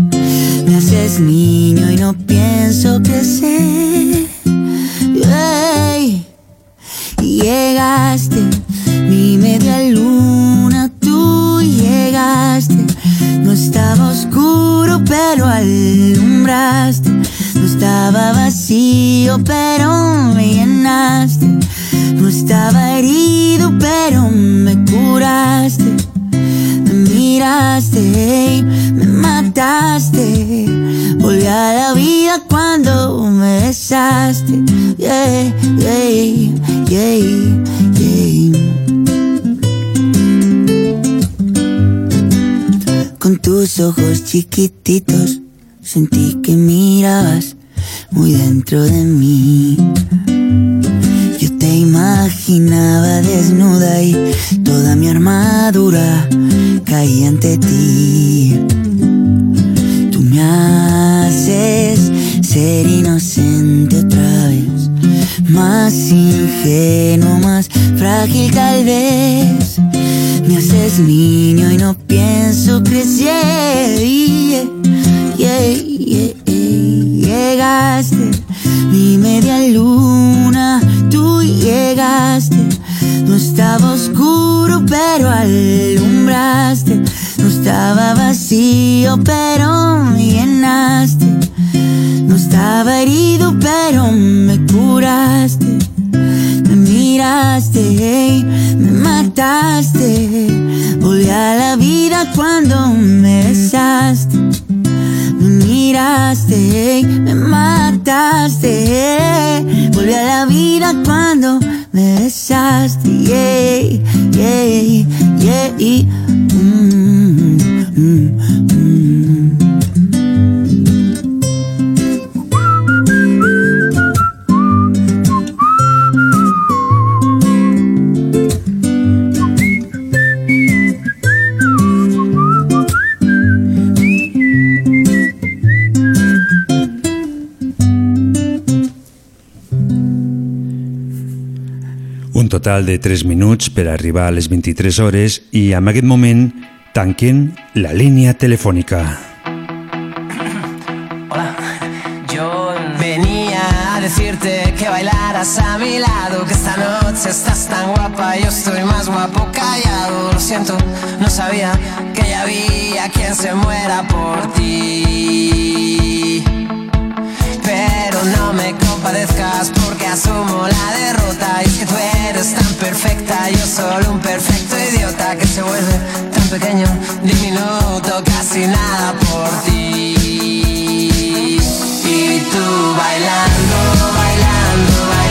Me haces niño y no pienso crecer. Ey, Llegaste, mi media luna, No estaba oscuro, pero alumbraste. No estaba vacío, pero me llenaste. No estaba herido, pero me curaste. Me miraste, me mataste. Volví a la vida cuando me besaste. Yeah, yeah, yeah, yeah. Con tus ojos chiquititos sentí que mirabas muy dentro de mí. Yo te imaginaba desnuda y toda mi armadura caía ante ti. Tú me haces ser inocente otra vez, más ingenuo, más frágil tal vez. Me haces niño y no pienso crecer. Yeah, yeah, yeah. Llegaste, mi media luna, tú llegaste. No estaba oscuro, pero alumbraste. No estaba vacío, pero me llenaste. Estaba herido, pero me curaste. Me miraste, me mataste. Volví a la vida cuando me besaste. Me miraste, me mataste. Volví a la vida cuando me besaste. Yeah, yeah, yeah. Total de 3 minuts per arribar a les 23 hores i en aquest moment tanquen la línia telefònica. Yo venía a decirte que bailaras a mi lado, que esta noche estás tan guapa, yo estoy más guapo callado. Lo siento, no sabía que ya había quien se muera por ti. Pero no me compadezcas porque asumo la derrota. Y es que tú eres tan perfecta, yo solo un perfecto idiota que se vuelve tan pequeño, diminuto, casi nada por ti. Y tú bailando, bailando, bailando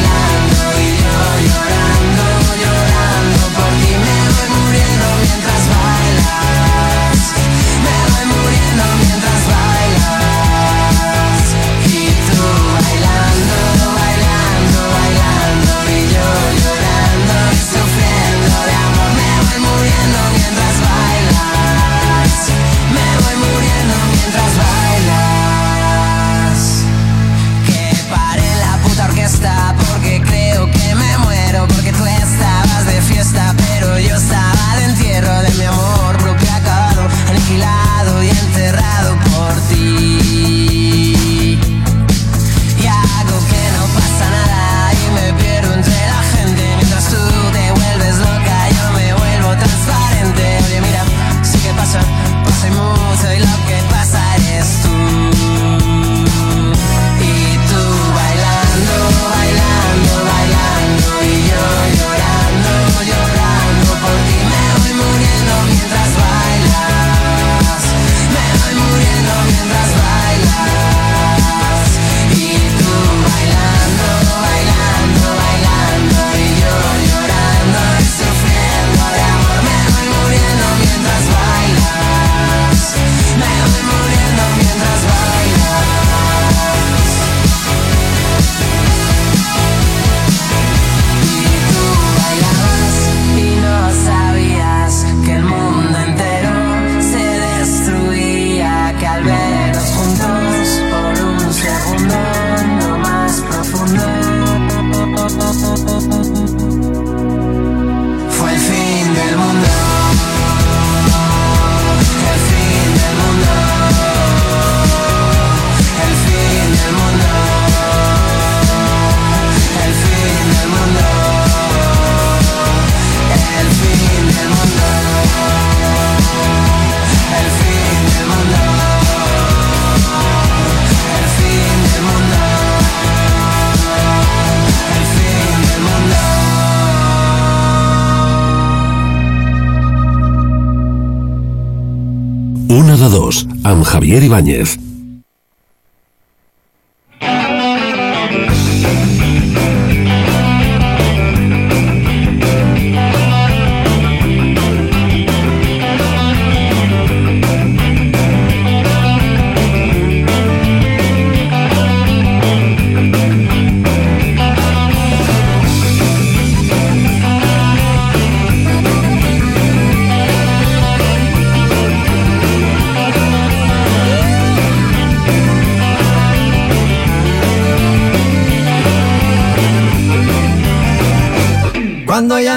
Javier Ibáñez.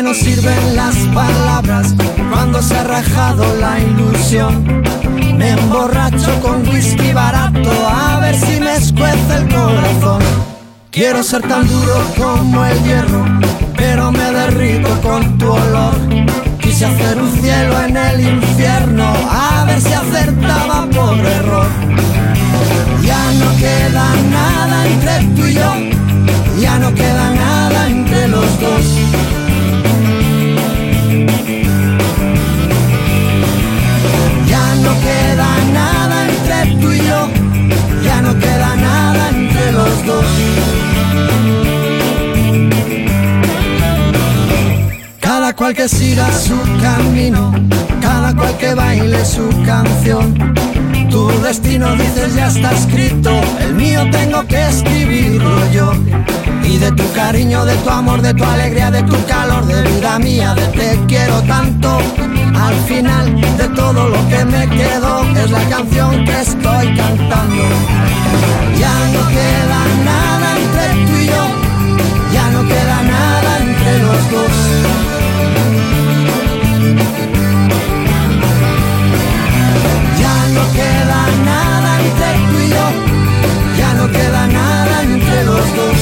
No sirven las palabras, cuando se ha rajado la ilusión. Me emborracho con whisky barato a ver si me escuece el corazón. Quiero ser tan duro como el hierro, pero me derrito con tu olor. Quise hacer un cielo en el infierno, a ver si acertaba por error. Ya no queda nada entre tú y yo, ya no queda nada entre los dos. Tú y yo, ya no queda nada entre los dos. Cada cual que siga su camino, cada cual que baile su canción. Tu destino dices ya está escrito, el mío tengo que escribirlo yo. Y de tu cariño, de tu amor, de tu alegría, de tu calor, de vida mía, de te quiero tanto. Al final de todo lo que me quedo es la canción que estoy cantando. Ya no queda nada entre tú y yo, ya no queda nada entre los dos. Ya no queda nada entre tú y yo, ya no queda nada entre los dos.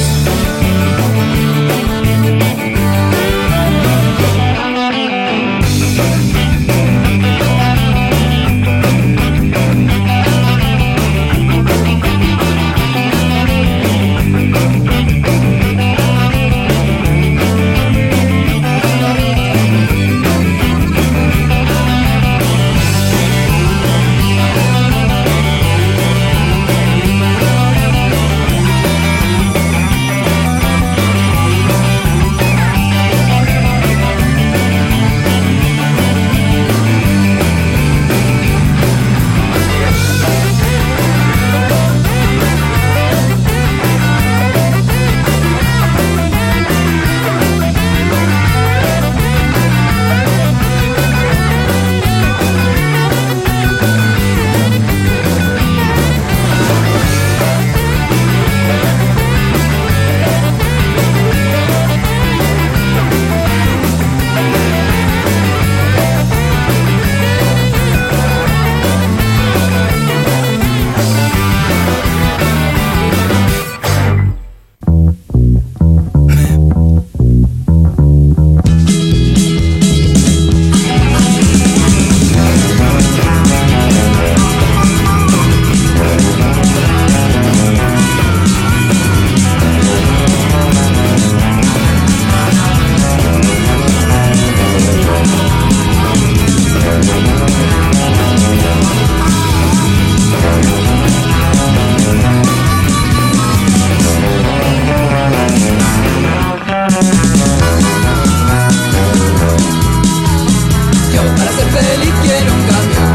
feliz quiero un camión.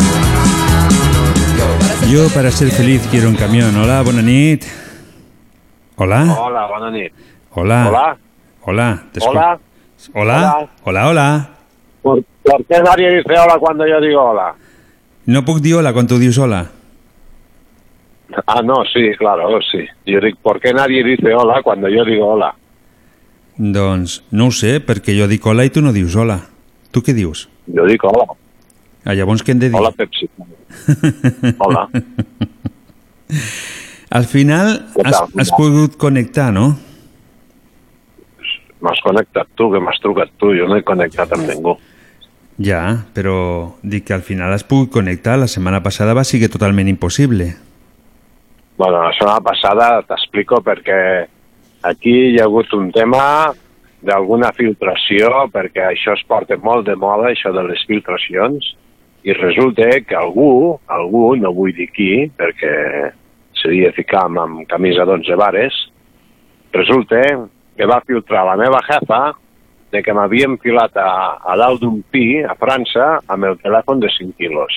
Jo per a ser feliç quiero un camión. Hola, bona nit. Hola. Hola, bona nit. Hola. Hola. Hola. Hola. Hola. Hola, hola. ¿Por, ¿Por qué nadie dice hola cuando yo digo hola? No puc dir hola quan tu dius hola. Ah, no, sí, claro, sí. Yo digo, ¿por qué nadie dice hola cuando yo digo hola? Doncs no ho sé, perquè jo dic hola i tu no dius hola. Tu què dius? Jo dic hola. Ah, llavors què hem de dir? Hola, Pepsi. Hola. Al final has, has pogut connectar, no? M'has connectat tu, que m'has trucat tu. Jo no he connectat amb ningú. Ja, però dic que al final has pogut connectar. La setmana passada va ser totalment impossible. Bueno, la setmana passada t'explico perquè aquí hi ha hagut un tema d'alguna filtració, perquè això es porta molt de moda, això de les filtracions, i resulta que algú, algú, no vull dir qui, perquè seria ficar amb, amb camisa d'11 vares, resulta que va filtrar la meva jefa de que m'havia enfilat a, a dalt d'un pi a França amb el telèfon de 5 quilos.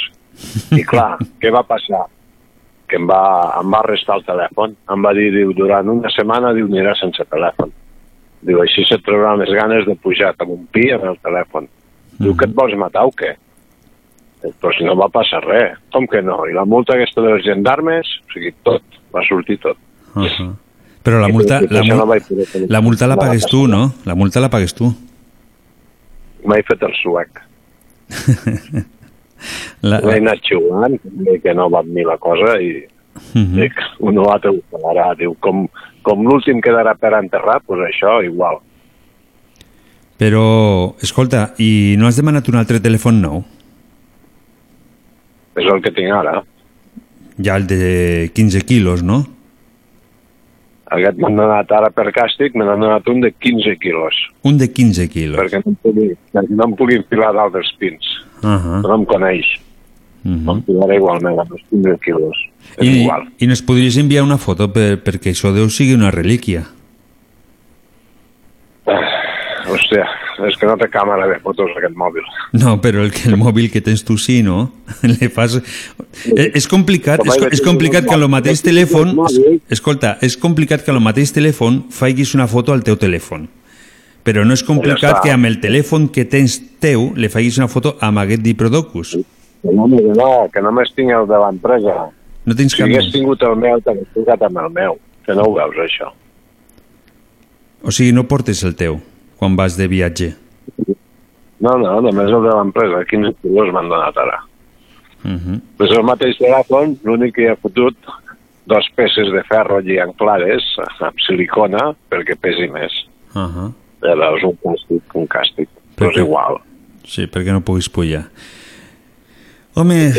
I clar, què va passar? Que em va, em va restar el telèfon. Em va dir, diu, durant una setmana, diu, aniràs sense telèfon. Diu, així se't trauran les ganes de pujar amb un pi amb el telèfon. Diu, que et vols matar o què? Però si no va passar res. Com que no? I la multa aquesta dels gendarmes, o sigui, tot, va sortir tot. Uh -huh. Però la multa, la, mul la multa la pagues tu, no? La multa la pagues tu. M'he fet el suec. La, L'he anat xiulant, que- no va mi la cosa, i Mhm. dic, un o altre ho pagarà. Diu, com, com l'últim quedarà per enterrar, doncs això igual. Però, escolta, i no has demanat un altre telèfon nou? És el que tinc ara. Ja el de 15 quilos, no? Aquest m'han donat ara per càstig, me n'han donat un de 15 quilos, Un de 15 quilos. perquè no em pugui, perquè no em pugui enfilar d'altres pins. Uh -huh. No em coneix. Uh -huh. M'enfilaré igualment amb els 15 quilos. És I, igual. I nos podries enviar una foto per, perquè això deu sigui una relíquia. Hòstia, és que no té càmera de fotos aquest mòbil. No, però el, que el mòbil que tens tu sí, no? Le fas... És, és complicat, és, és complicat que el mateix telèfon... Escolta, és complicat que el mateix telèfon faiguis una foto al teu telèfon. Però no és complicat que amb el telèfon que tens teu le faiguis una foto amb aquest diplodocus. Que no, no, que només tinc el de l'empresa. No tens Si cap hagués tingut el meu, t'hagués trucat amb el meu. Que no ho veus, això. O sigui, no portes el teu quan vas de viatge. No, no, només el de l'empresa. 15 quilos m'han donat ara. Uh -huh. És el mateix telèfon, l'únic que ha fotut dos peces de ferro allí anclades amb silicona perquè pesi més. Uh -huh. Veus, un càstig, un càstig. Però és igual. Sí, perquè no puguis pujar. Home,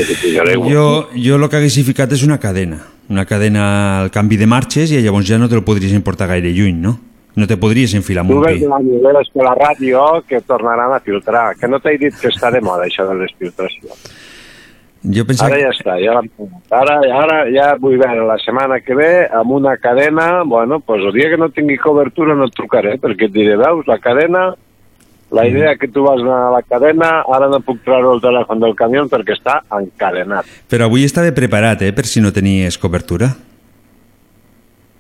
jo, jo el que hagués ficat és una cadena. Una cadena al canvi de marxes i llavors ja no te lo podries importar gaire lluny, no? No te podries enfilar amb Tu un ves pi. la novel·les per la ràdio que tornaran a filtrar. Que no t'he dit que està de moda, això de les filtracions. Jo pensava... Ara ja està, ja. Ara, ara ja vull veure la setmana que ve amb una cadena, bueno, pues el dia que no tingui cobertura no et trucaré, perquè et diré, veus, la cadena, la idea que tu vas anar a la cadena, ara no puc treure el telèfon del camió perquè està encadenat. Però avui estava preparat, eh, per si no tenies cobertura.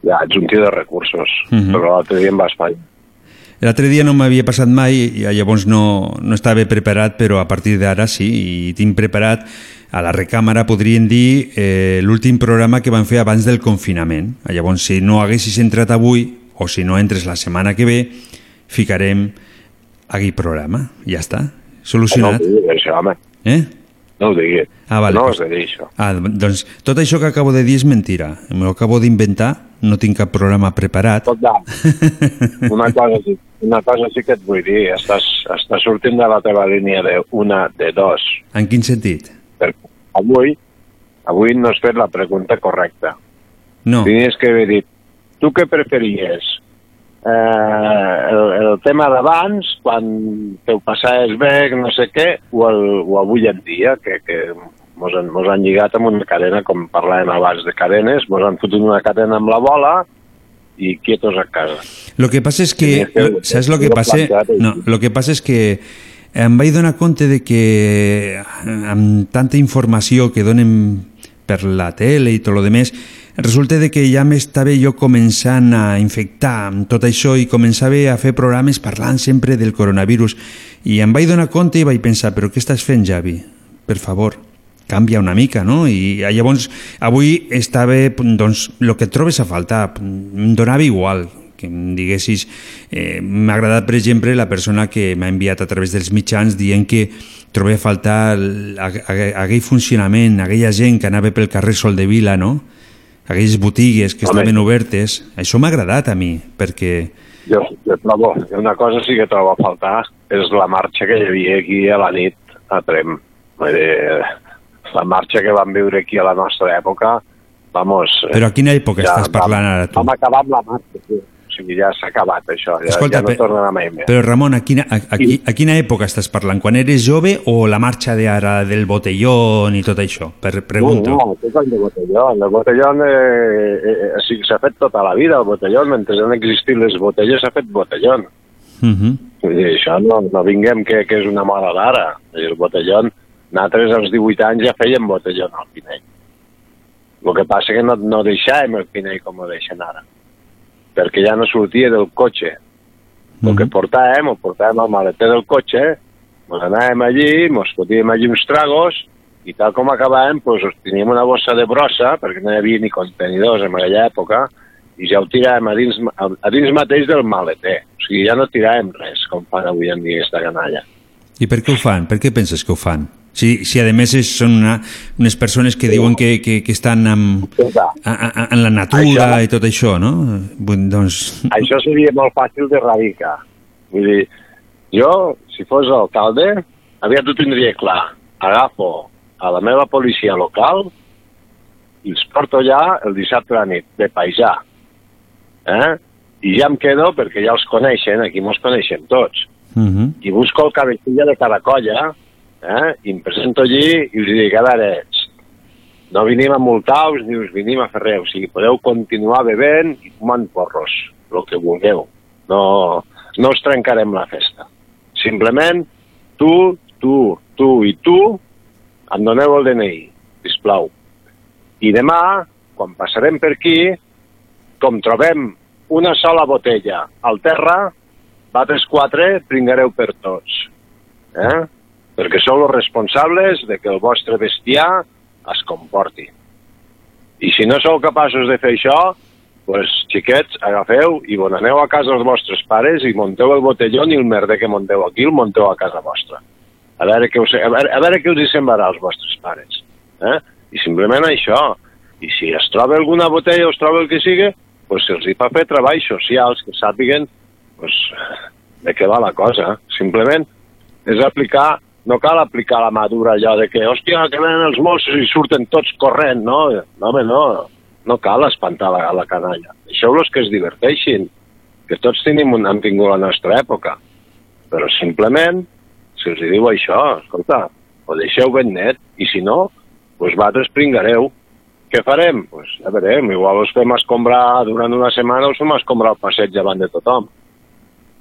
Ja, ets un tio de recursos, Mhm. però l'altre dia em vas fallar. L'altre dia no m'havia passat mai i llavors no, no estava preparat, però a partir d'ara sí, i tinc preparat a la recàmera, podríem dir, eh, l'últim programa que van fer abans del confinament. Llavors, si no haguessis entrat avui, o si no entres la setmana que ve, ficarem aquell programa. Ja està, solucionat. No això, home. Eh? No ho diguis. Ah, vale. No has de dir això. Ah, doncs tot això que acabo de dir és mentira. M'ho acabo d'inventar, no tinc cap programa preparat. Escolta, una cosa, una cosa sí que et vull dir. Estàs, estàs sortint de la teva línia de una, de dos. En quin sentit? Perquè avui, avui no has fet la pregunta correcta. No. Tenies que haver dit, tu què preferies? Eh, el, el tema d'abans, quan te ho passaves bé, no sé què, o, el, o avui en dia, que, que mos han, mos han lligat amb una cadena, com parlàvem abans de cadenes, mos han fotut una cadena amb la bola i quietos a casa. Lo que passa és que, que- lo- saps lo que passa? No, lo que passa és que em vaig donar compte de que amb tanta informació que donen per la tele i tot lo demés, resulta de que ja m'estava jo començant a infectar amb tot això i començava a fer programes parlant sempre del coronavirus i em vaig donar compte i vaig pensar, però què estàs fent, Javi? Per favor, canvia una mica, no? I llavors, avui estava, doncs, el que trobes a faltar, em donava igual, que em diguessis... Eh, M'ha agradat, per exemple, la persona que m'ha enviat a través dels mitjans dient que trobava a faltar el- aqu- aqu- aquell funcionament, aquella gent que anava pel carrer Sol de Vila, no? Aquelles botigues que Home. estaven obertes. Això m'ha agradat a mi, perquè... Jo, jo trobo, una cosa sí que trobo a faltar és la marxa que hi havia aquí a la nit a Trem. Vull dir, la marxa que vam viure aquí a la nostra època, vamos... Però a quina època estàs parlant ara, tu? Vam acabar amb la marxa, sí. Sigui, ja s'ha acabat això, ja, Escolta, ja no tornarà mai més. Però Ramon, a quina, a, a, qui- a quina època estàs parlant? Quan eres jove o la marxa de ara del botellón i tot això? Per, pregunto. No, no, què cony de botellón? El botellón eh, eh, eh, sí, s'ha fet tota la vida, el botellón. Mentre han existit les botelles s'ha fet botellón. Uh -huh. Dir, això no, no vinguem que, que és una moda d'ara. El botellón, nosaltres als 18 anys ja fèiem botellón al Pinell. El que passa que no, no deixàvem el Pinell com ho deixen ara, perquè ja no sortia del cotxe. El que portàvem, ho portàvem al maleter del cotxe, ens anàvem allí, ens fotíem allí uns tragos, i tal com acabàvem, doncs, teníem una bossa de brossa, perquè no hi havia ni contenidors en aquella època, i ja ho tiràvem a dins, a, a dins mateix del maleter. O sigui, ja no tiràvem res, com fan avui en dia aquesta canalla. I per què ho fan? Per què penses que ho fan? Si, si a més és, són una, unes persones que diuen que, que, que estan a, en la natura Això- i tot això, no? Vull, doncs... Això seria molt fàcil d'erradicar. Vull dir, jo, si fos alcalde, aviat ho tindria clar. Agafo a la meva policia local i els porto allà el dissabte a la nit, de paisà. Eh? I ja em quedo, perquè ja els coneixen, aquí mos coneixem tots. Uh -huh. I busco el cabecilla de cada colla, eh? i em presento allí i us dic, a veure, no venim a multar-vos ni us venim a fer res, o sigui, podeu continuar bevent i fumant porros, el que vulgueu. No, no us trencarem la festa. Simplement, tu, tu, tu i tu em doneu el DNI, sisplau. I demà, quan passarem per aquí, com trobem una sola botella al terra, vosaltres quatre pringareu per tots. Eh? Perquè sou els responsables de que el vostre bestiar es comporti. I si no sou capaços de fer això, pues, xiquets, agafeu i bon aneu a casa dels vostres pares i monteu el botellón i el merder que monteu aquí el monteu a casa vostra. A veure què us, a veure, a veure què us hi semblarà als vostres pares. Eh? I simplement això. I si es troba alguna botella o es troba el que sigui, pues se'ls hi fa fer treballs socials que sàpiguen pues, de què va la cosa. Simplement és aplicar, no cal aplicar la madura allò de que, hòstia, que venen els Mossos i surten tots corrent, no? No, home, no. No cal espantar la, la canalla. Deixeu-los que es diverteixin, que tots tenim un, hem tingut la nostra època. Però simplement, si els diu això, escolta, ho deixeu ben net, i si no, doncs vosaltres pringareu. Què farem? Pues, ja veurem, igual us fem escombrar durant una setmana, us fem escombrar el passeig davant de tothom.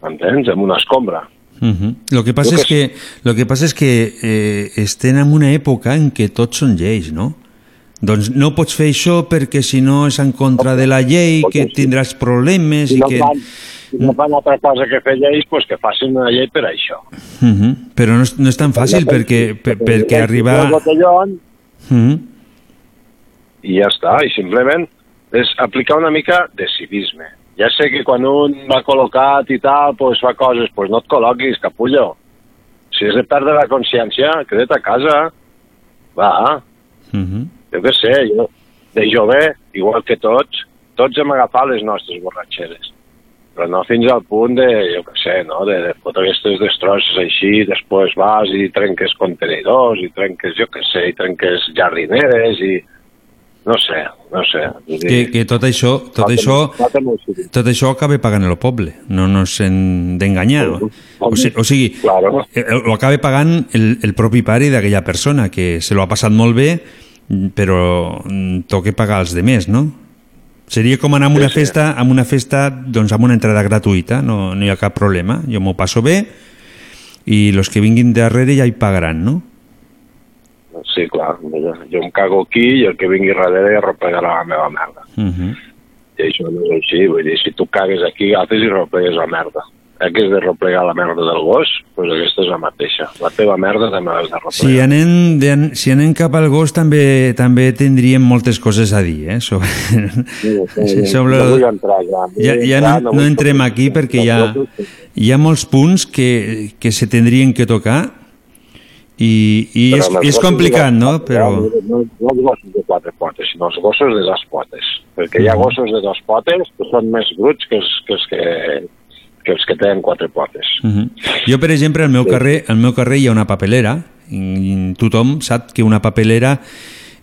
M'entens? Amb una escombra. Uh -huh. Lo que passa Jo és que, lo que, passa és que eh, estem en una època en què tots són lleis, no? Doncs no pots fer això perquè si no és en contra de la llei, que tindràs problemes Si i no, que... fan, si no fan altra cosa que fer lleis, pues que facin una llei per això. Uh -huh. Però no és, no és tan fàcil perquè, per, perquè arribar... El botellón, Uh -huh. i ja està, i simplement és aplicar una mica de civisme. Ja sé que quan un va col·locat i tal, pues fa coses, pues no et col·loquis, capullo. Si has de perdre la consciència, queda't a casa. Va, Uh -huh. jo què sé, jo, de jove, igual que tots, tots hem agafat les nostres borratxeres. Però no fins al punt de, jo què sé, no? de, de fotre aquestes destrosses així, després vas i trenques contenidors, i trenques, jo què sé, i trenques jardineres, i no sé, no sé. Dir, Que, que tot això, tot Falta- això, falta tot això acaba pagant el poble, no nos hem d'enganyar. O, si, o sigui, Claro. ho acaba pagant el, el propi pare d'aquella persona, que se lo ha passat molt bé, però mm, toca pagar els demés, no? Seria com anar a una festa, amb una festa doncs amb una entrada gratuïta, no, no hi ha cap problema. Jo m'ho passo bé i els que vinguin darrere ja hi pagaran, no? Sí, clar, mira, jo em cago aquí i el que vingui darrere ja replegarà la meva merda. Uh -huh. I això no és així, vull dir, si tu cagues aquí, agafes i replegues la merda. Eh, que és de replegar la merda del gos, doncs aquesta és la mateixa. La teva merda també l'has de replegar. Si anem, de, si anem cap al gos també també tindríem moltes coses a dir, eh? Sobre, sobre no vull entrar ja. ja, ja no, no, vull entrem aquí perquè hi ha, hi ha molts punts que, que se tindrien que tocar i, i és, és complicat, no? Però... No, no, els gossos de quatre potes, sinó els gossos de dos potes. Perquè hi ha gossos de dos potes que són més bruts que els que, els que, que, els que tenen quatre potes. Uh -huh. Jo, per exemple, al meu, carrer, al meu carrer hi ha una papelera i tothom sap que una papelera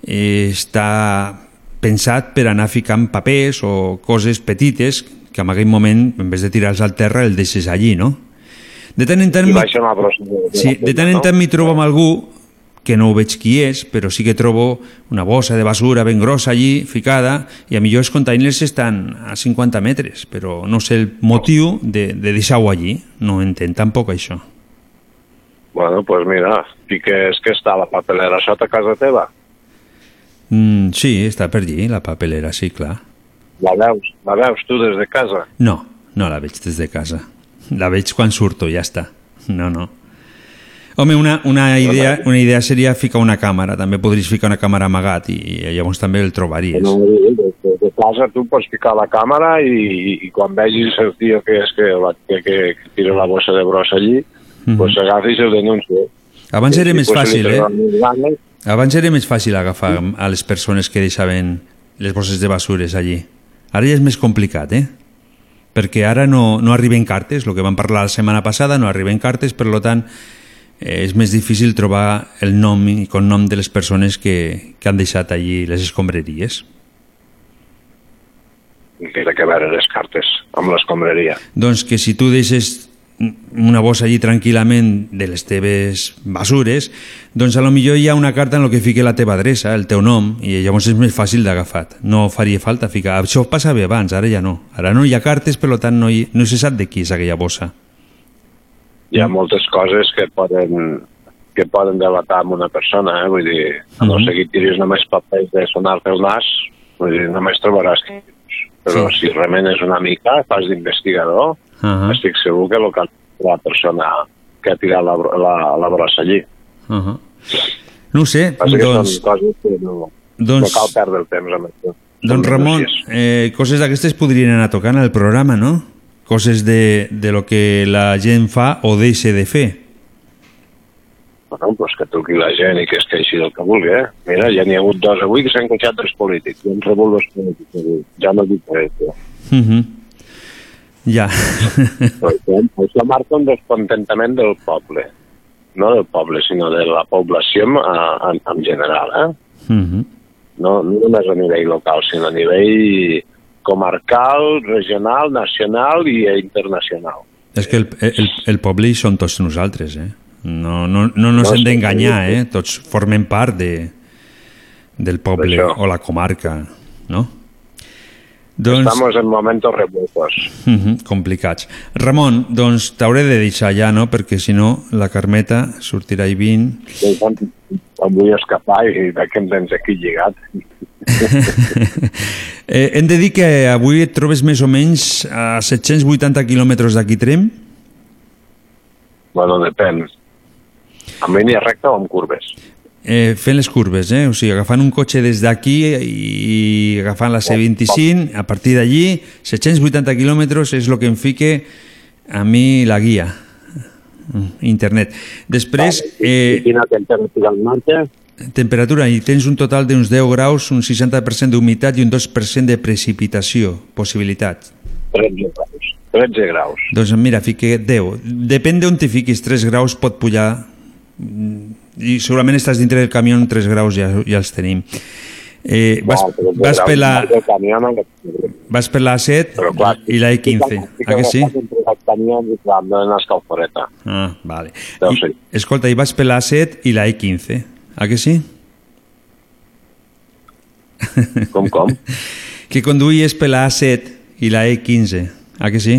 eh, està pensat per anar ficant papers o coses petites que en aquell moment, en vez de tirar-los al terra, el deixes allí, no? De tant en tant... I baixen. De, Sí, de tant en tant m'hi trobo amb algú que no ho veig qui és, però sí que trobo una bossa de basura ben grossa allí, ficada, i a millor els containers estan a 50 metres, però no sé el motiu de, de deixar-ho allí. No entenc tampoc això. Bueno, doncs pues mira, i que és que està la papelera sota casa teva. Mm, sí, està per allí, la papelera, sí, clar. La veus, la veus tu des de casa. No, no la veig des de casa. La veig quan surto, ja està. No, no. Home, una, una, idea, una idea seria ficar una càmera. També podries ficar una càmera amagat i, i llavors també el trobaries. No, de, de casa tu pots ficar la càmera i, i, i quan vegis el tio que és que, la, que, que, que tira la bossa de brossa allí, mm. -hmm. pues agafis i el denuncia. Abans era I, més fàcil, eh? ganes. Abans era més fàcil agafar a les persones que deixaven les bosses de basures allí. Ara ja és més complicat, eh? Perquè ara no, no arriben cartes, el que vam parlar la setmana passada, no arriben cartes, per tant, eh, és més difícil trobar el nom i cognom de les persones que, que han deixat allí les escombraries. Que té que veure les cartes amb l'escombraria. Doncs que si tu deixes una bossa allí tranquil·lament de les teves basures, doncs a lo millor hi ha una carta en el que fique la teva adreça, el teu nom, i llavors és més fàcil d'agafar. No faria falta ficar... Això passava abans, ara ja no. Ara no hi ha cartes, per tant no, hi, no se sap de qui és aquella bossa. Hi ha moltes coses que poden que poden delatar amb una persona, eh? vull dir, a no Mhm. ser que tiris només papers de sonar-te el nas, vull dir, només trobaràs que però si remenes una mica, fas d'investigador, Uh -huh. estic segur que local la persona que ha tirat la, la, la brossa allí. Uh -huh. No ho sé, Passa que doncs, són coses que no, doncs- no cal perdre el temps amb això. doncs Ramon, eh, coses d'aquestes podrien anar tocant al programa, no? Coses de, de lo que la gent fa o deixa de fer. Bueno, pues que truqui la gent i que es queixi del que vulgui, eh? Mira, ja n'hi ha hagut dos avui que s'han queixat dels polítics. I han rebut dos polítics avui. Ja no dic res, jo. Uh -huh. Ja. Però això, això marca un descontentament del poble. No del poble, sinó de la població en, en, en general, eh? Uh -huh. No, no només a nivell local, sinó a nivell comarcal, regional, nacional i internacional. És que el, el, el poble hi són tots nosaltres, eh? No, no, no nos No, hem sí, d'enganyar, eh? Tots formem part de, del poble o la comarca, no? Doncs, Estamos en momentos revueltos. uh -huh, complicats. Ramon, doncs t'hauré de deixar ja, no? Perquè si no, la Carmeta sortirà i vint. Em- vull escapar i veig que em tens aquí lligat. Eh, hem de dir que avui et trobes més o menys a 780 quilòmetres d'aquí Trem. Bueno, depèn. En línia recta o amb curves? Eh, fent les curves, eh? o sigui, agafant un cotxe des d'aquí i agafant la C25, a partir d'allí, 780 quilòmetres és el que em fique a mi la guia, internet. Després, eh, Quina temperatura en marxa? temperatura, i tens un total d'uns 10 graus, un 60% d'humitat i un 2% de precipitació, possibilitat. 13 graus. 13 graus. Doncs mira, fique 10. Depèn d'on te fiquis, 3 graus pot pujar mm, i segurament estàs dintre del camió, 3 graus ja, ja els tenim. Eh, vas, No, vas, per la, vas per la 7 Però clar, i la E15, ah que sí? Ah, vale. I, ser. escolta, i vas per la 7 i la E15, ah que sí? Com, com? que conduïes per la A7 i la E15, ah que sí?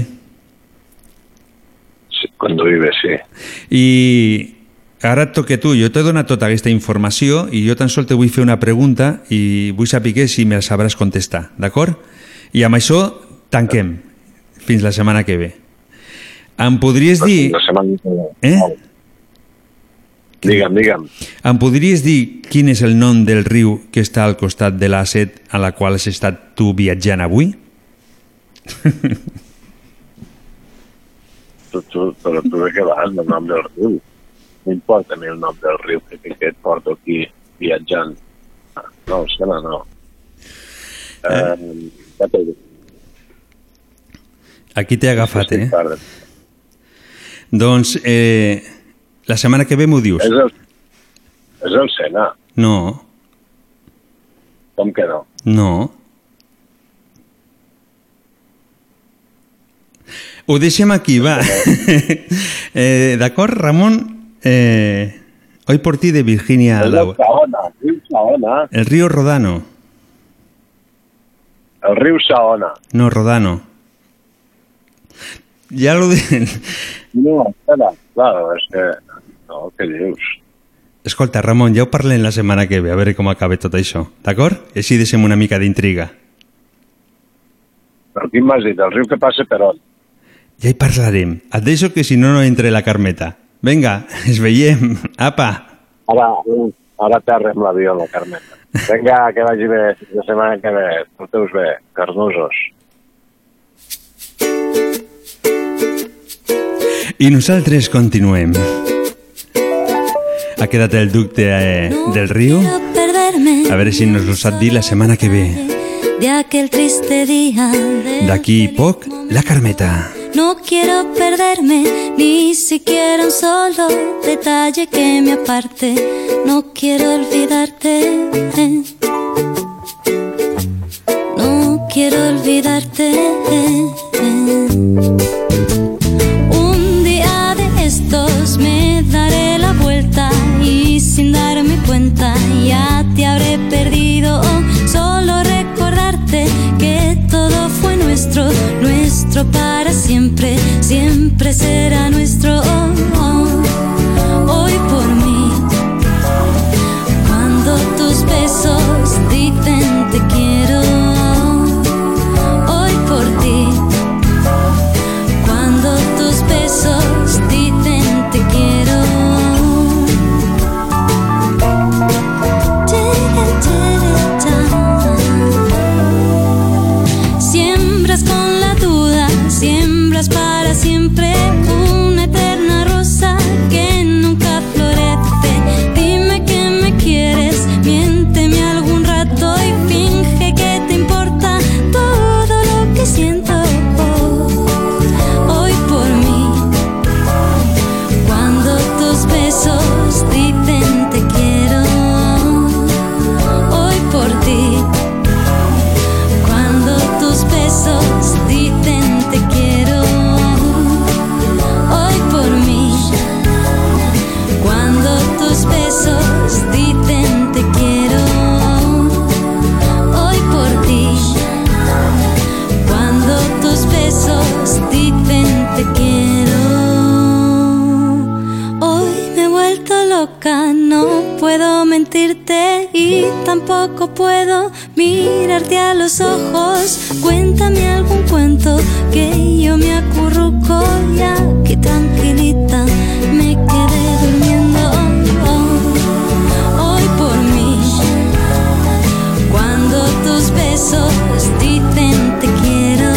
Sí, conduir bé, sí. I, ara et toca tu. Jo t'he donat tota aquesta informació i jo tan sols te vull fer una pregunta i vull saber si me la sabràs contestar, d'acord? I amb això tanquem fins la setmana que ve. Em podries dir... La setmana. Eh? Digue'm, digue'm. Em podries dir quin és el nom del riu que està al costat de l'A7 a la qual has estat tu viatjant avui? Tu, tu, però tu de què vas, el nom del riu? No importa a mi el nom del riu que, que, que et porto aquí viatjant. No, Sena no. Eh, dic. Aquí t'he agafat, eh? Doncs eh, la setmana que ve m'ho dius. És el, és el Sena, No, com que no? no. Ho deixem aquí, va. eh, D'acord, Ramon? Eh, hoy por ti de Virginia el Laura. Río Rodano. El riu Saona. No, Rodano. Ja lo de... No, espera, claro, és que... No, què dius? Escolta, Ramon, ja ho parlem la setmana que ve, a veure com acaba tot això, d'acord? Així deixem una mica d'intriga. Però quin m'has dit? El riu que passa per on? Ja hi parlarem. Et deixo que si no no entre la Carmeta. Vinga, es veiem. Apa. Ara, ara t'arrem l'avió, la Carmeta. Vinga, que vagi bé. La setmana que ve. Porteu-vos bé, carnosos. I nosaltres continuem. Ha quedat el ducte eh, del riu. A veure si nos lo sap dir la setmana que ve. de aquel triste día. de- D'aquí poc, la Carmeta. No quiero perderme ni siquiera un solo detalle que me aparte. No quiero olvidarte. No quiero olvidarte. Para siempre, siempre será nuestro. Hoy por mí, cuando tus besos dicen puedo mentirte y tampoco puedo mirarte a los ojos. Cuéntame algún cuento que yo me acurruco ya que tranquilita me quedé durmiendo. Hoy por mí, cuando tus besos dicen te quiero.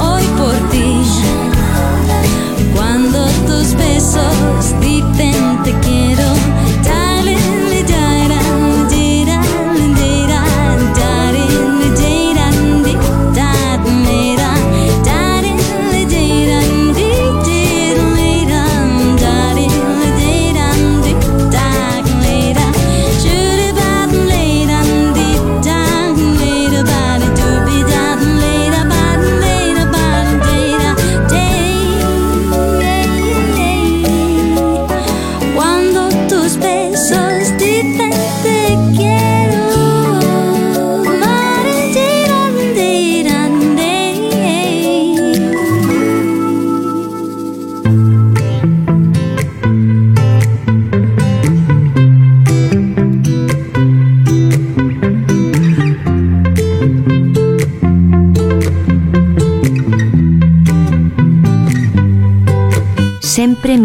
Hoy por ti. Cuando tus besos dicen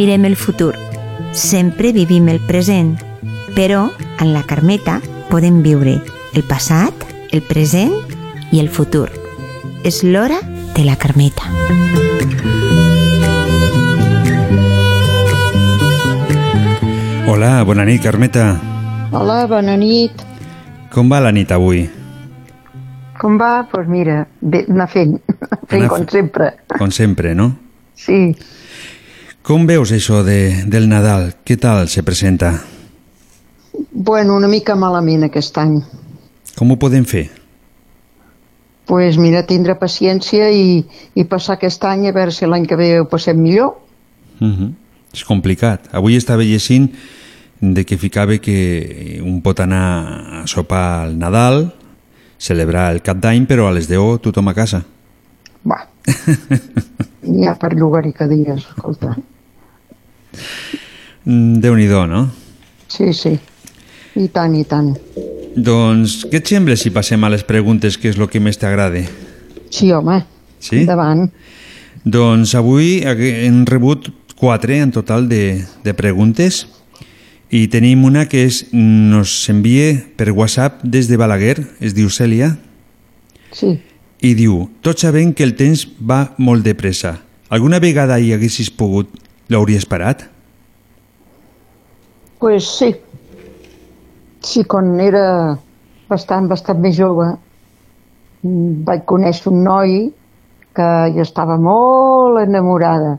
mirem el futur, sempre vivim el present, però en la Carmeta podem viure el passat, el present i el futur. És l'hora de la Carmeta. Hola, bona nit, Carmeta. Hola, bona nit. Com va la nit avui? Com va? Doncs pues mira, bé, anar fent, fent Anar com sempre. Com sempre, no? Sí, Com veus això de, del Nadal? Què tal se presenta? bueno, una mica malament aquest any. Com ho podem fer? Doncs pues mira, tindre paciència i, i passar aquest any a veure si l'any que ve ho passem millor. Uh -huh. És complicat. Avui estava llegint de que ficava que un pot anar a sopar al Nadal, celebrar el cap d'any, però a les 10 tothom a casa. Va. N'hi ha per llogar i cadires, escolta. Mm, Déu-n'hi-do, no? Sí, sí. I tant, i tant. Doncs què et sembla si passem a les preguntes, que és el que més t'agrada? Sí, home. Sí? Endavant. Doncs avui hem rebut quatre en total de, de preguntes i tenim una que és, nos envia per WhatsApp des de Balaguer, es diu Cèlia, Sí. i diu, tots sabem que el temps va molt de pressa. Alguna vegada hi haguessis pogut, l'hauries parat? pues sí. Sí, quan era bastant, bastant més jove, mm, vaig conèixer un noi que jo estava molt enamorada.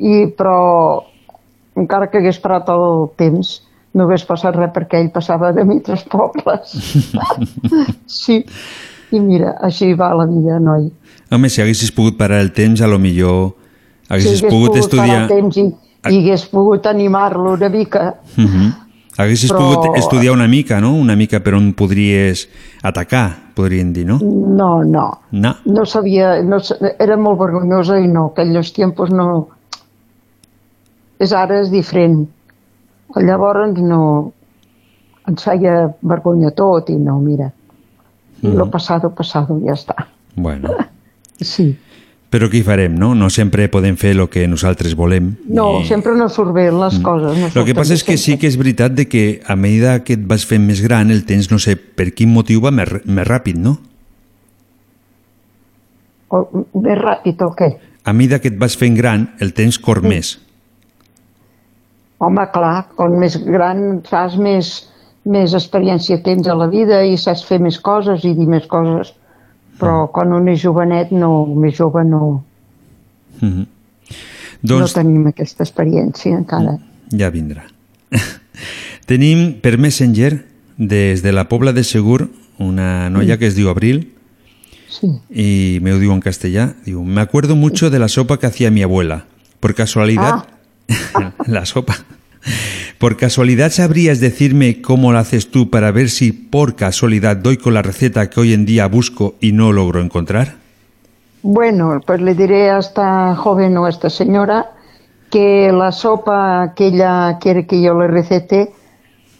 I, però, encara que hagués parat el temps, no hagués passat res perquè ell passava de mi tres pobles. sí. I mira, així va la vida, noi. Home, si haguessis pogut parar el temps, a lo millor haguessis si pogut, parar estudiar... temps i, i hagués pogut animar-lo una mica, Uh -huh. Haguessis Però- pogut estudiar una mica, no? Una mica per on podries atacar, podríem dir, no? no, no. No. No sabia, no, era molt vergonyosa i no, aquells temps no... És ara és diferent. Llavors no... Ens feia vergonya tot i no, mira. Mhm. Lo pasado, pasado, ja està. Bueno, Sí. Però què hi farem, no? No sempre podem fer el que nosaltres volem. No, I- sempre no surt bé les coses. No El que passa és que sí sempre. que és veritat de que a medida que et vas fent més gran, el temps, no sé per quin motiu, va més, més ràpid, no? O, més ràpid o què? A mesura que et vas fent gran, el temps cor més. Home, clar, com més gran fas més, més experiència tens a la vida i saps fer més coses i dir més coses. Però quan un és jovenet, no, més jove no, Mhm. no Doncs tenim aquesta experiència encara. ja vindrà. Tenim per Messenger, des de la Pobla de Segur, una noia que es diu Abril, Sí. y me lo digo en castellano, digo, me acuerdo mucho de la sopa que hacía mi abuela. Por casualidad, la sopa. Por casualidad, ¿sabrías decirme cómo la haces tú para ver si por casualidad doy con la receta que hoy en día busco y no logro encontrar? Bueno, pues le diré a esta joven o a esta señora que la sopa que ella quiere que yo le recete,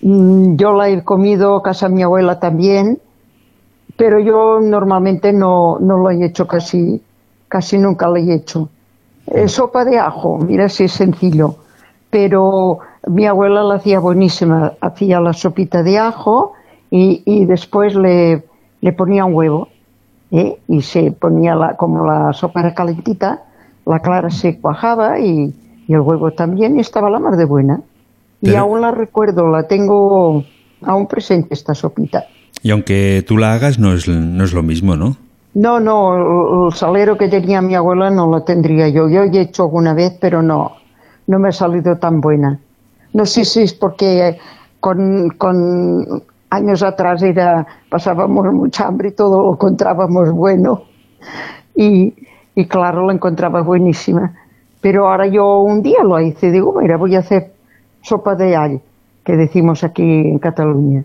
mm, yo la he comido, casa de mi abuela también, pero yo normalmente no, no lo he hecho casi, casi nunca lo he hecho. Eh, sopa de ajo, mira si es sencillo, pero mi abuela la hacía buenísima, hacía la sopita de ajo y, y después le, le ponía un huevo. ¿eh? y se ponía la, como la sopa era calentita, la clara se cuajaba y, y el huevo también y estaba la mar de buena. Y Pero- aún la recuerdo, la tengo aún presente esta sopita. Y aunque tú la hagas, no es, no es lo mismo, ¿no? No, no, el, el salero que tenía mi abuela no lo tendría yo. Yo he hecho alguna vez, pero no, no me ha salido tan buena. No sé si es porque con, con años atrás era, pasábamos mucha hambre y todo lo encontrábamos bueno. Y, y claro, lo encontraba buenísima. Pero ahora yo un día lo hice, digo, mira, voy a hacer sopa de all, que decimos aquí en Cataluña.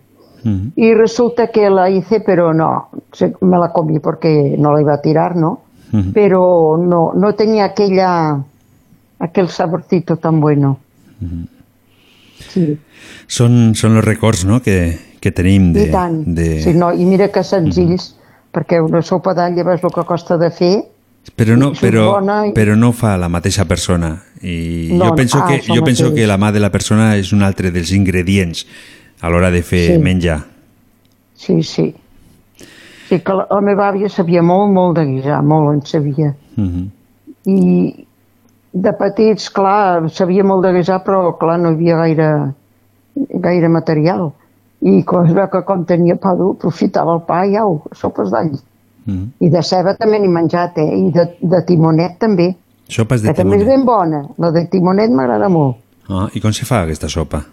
Y resulta que la hice, pero no, me la comí porque no la iba a tirar, ¿no? Pero no, no tenía aquella, aquel saborcito tan bueno. Sí, Són, són els records no? que, que tenim de... i tant. de... Sí, no, I mira que senzills, perquè una sopa d'all ja veus el que costa de fer, Però no, però, i- però no fa la mateixa persona. I No, jo penso, ah, que, jo penso mateix. que la mà de la persona és un altre dels ingredients a l'hora de fer Sí. menjar. Sí, sí. Sí, que la, la meva àvia sabia molt, molt de guisar, molt en sabia. Mhm. I de petits, clar, sabia molt de guisar, però clar, no hi havia gaire, gaire material. I quan es veu que com tenia pa dur, aprofitava el pa i au, sopes d'all. Mhm. I de ceba també n'he menjat, eh? I de, de timonet també, Sopes de que també és timonet. ben bona. La de timonet m'agrada molt. Ah, I com se fa aquesta sopa?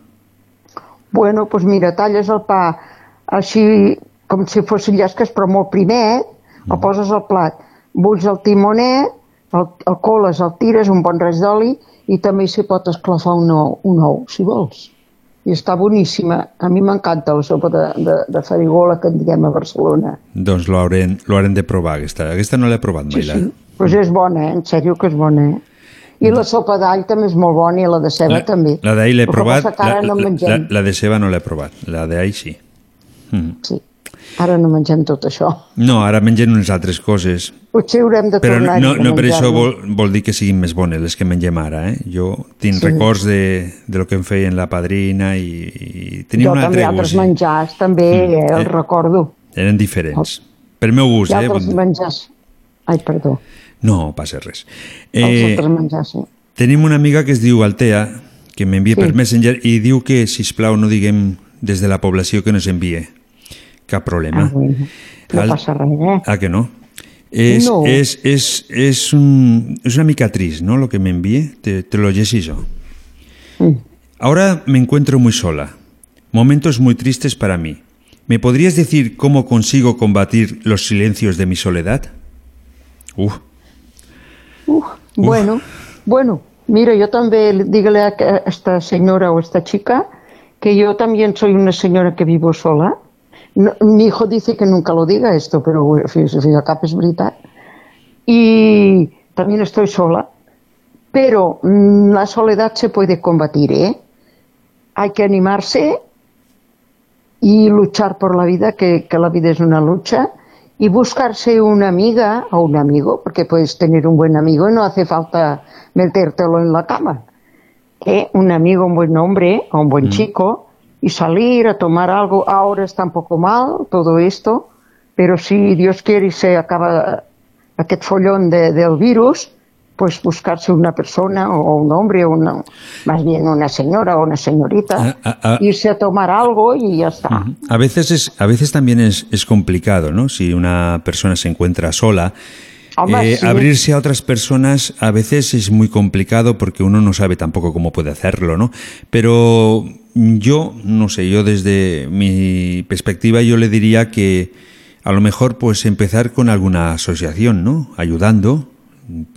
Bueno, doncs mira, talles el pa així com si fossin llesques, però molt primer, Mm. el poses al plat, bulls el timonet, el, el coles, el tires, un bon raig d'oli i també s'hi pot esclafar un ou, un ou, si vols. I està boníssima. A mi m'encanta la sopa de, de, de farigola que en diguem a Barcelona. Doncs lo haurem, lo haurem de provar, aquesta. Aquesta no l'he provat mai. Sí, sí. Doncs pues és bona, eh? en sèrio que és bona. Eh? I la sopa d'all també és molt bona i la de ceba La, també. la d'ahir l'he provat, la, no la, la, la de ceba no l'he provat, la d'ahir sí. Mm. Sí. Ara no mengem tot això. No, ara mengen unes altres coses, Potser haurem de però tornar no, no per menjar això vol, vol dir que siguin més bones les que mengem ara. Eh? Jo tinc Sí. records de, de lo que em feien la padrina i, i tenia jo un també altre altres gust. menjars, també, eh, el Eh. recordo. Eren diferents. Per meu gust, I eh? altres menjars... Ai, perdó. No passa res. Els Eh, altres menjars, sí. Tenim una amiga que es diu Altea, que m'envia Sí. per Messenger i diu que, si plau no diguem des de la població que no s'envie. Cap problema. Ah, bueno. No Al- passa res? Ah, que no? Es, No. es, es, es, un, es una mica triste, ¿no? Lo que me envíe, te, te lo llegí yo. Ahora me encuentro muy sola. Momentos muy tristes para mí. ¿Me podrías decir cómo consigo combatir los silencios de mi soledad? Uf, Bueno, bueno, mira, yo también, dígale a a esta señora o esta chica que yo también soy una señora que vivo sola. No, mi hijo dice que nunca lo diga esto, pero bueno, fi- fi- a cap es verdad. Y también estoy sola. Pero mm, la soledad se puede combatir, ¿eh? Hay que animarse y luchar por la vida, que, que la vida es una lucha, y buscarse una amiga o un amigo, porque puedes tener un buen amigo y no hace falta metértelo en la cama. ¿eh? Un amigo, un buen hombre o un buen chico, y salir a tomar algo. Ahora está un poco mal todo esto, pero si Dios quiere y se acaba aquest follón de- del virus, pues buscarse una persona o un hombre, o una, más bien una señora o una señorita, Ah, ah. irse a tomar algo y ya está. A veces, es, a veces también es, es complicado, ¿no? Si una persona se encuentra sola, eh, sí. abrirse a otras personas a veces es muy complicado porque uno no sabe tampoco cómo puede hacerlo, ¿no? Pero yo, no sé, yo desde mi perspectiva yo le diría que a lo mejor pues empezar con alguna asociación, ¿no? Ayudando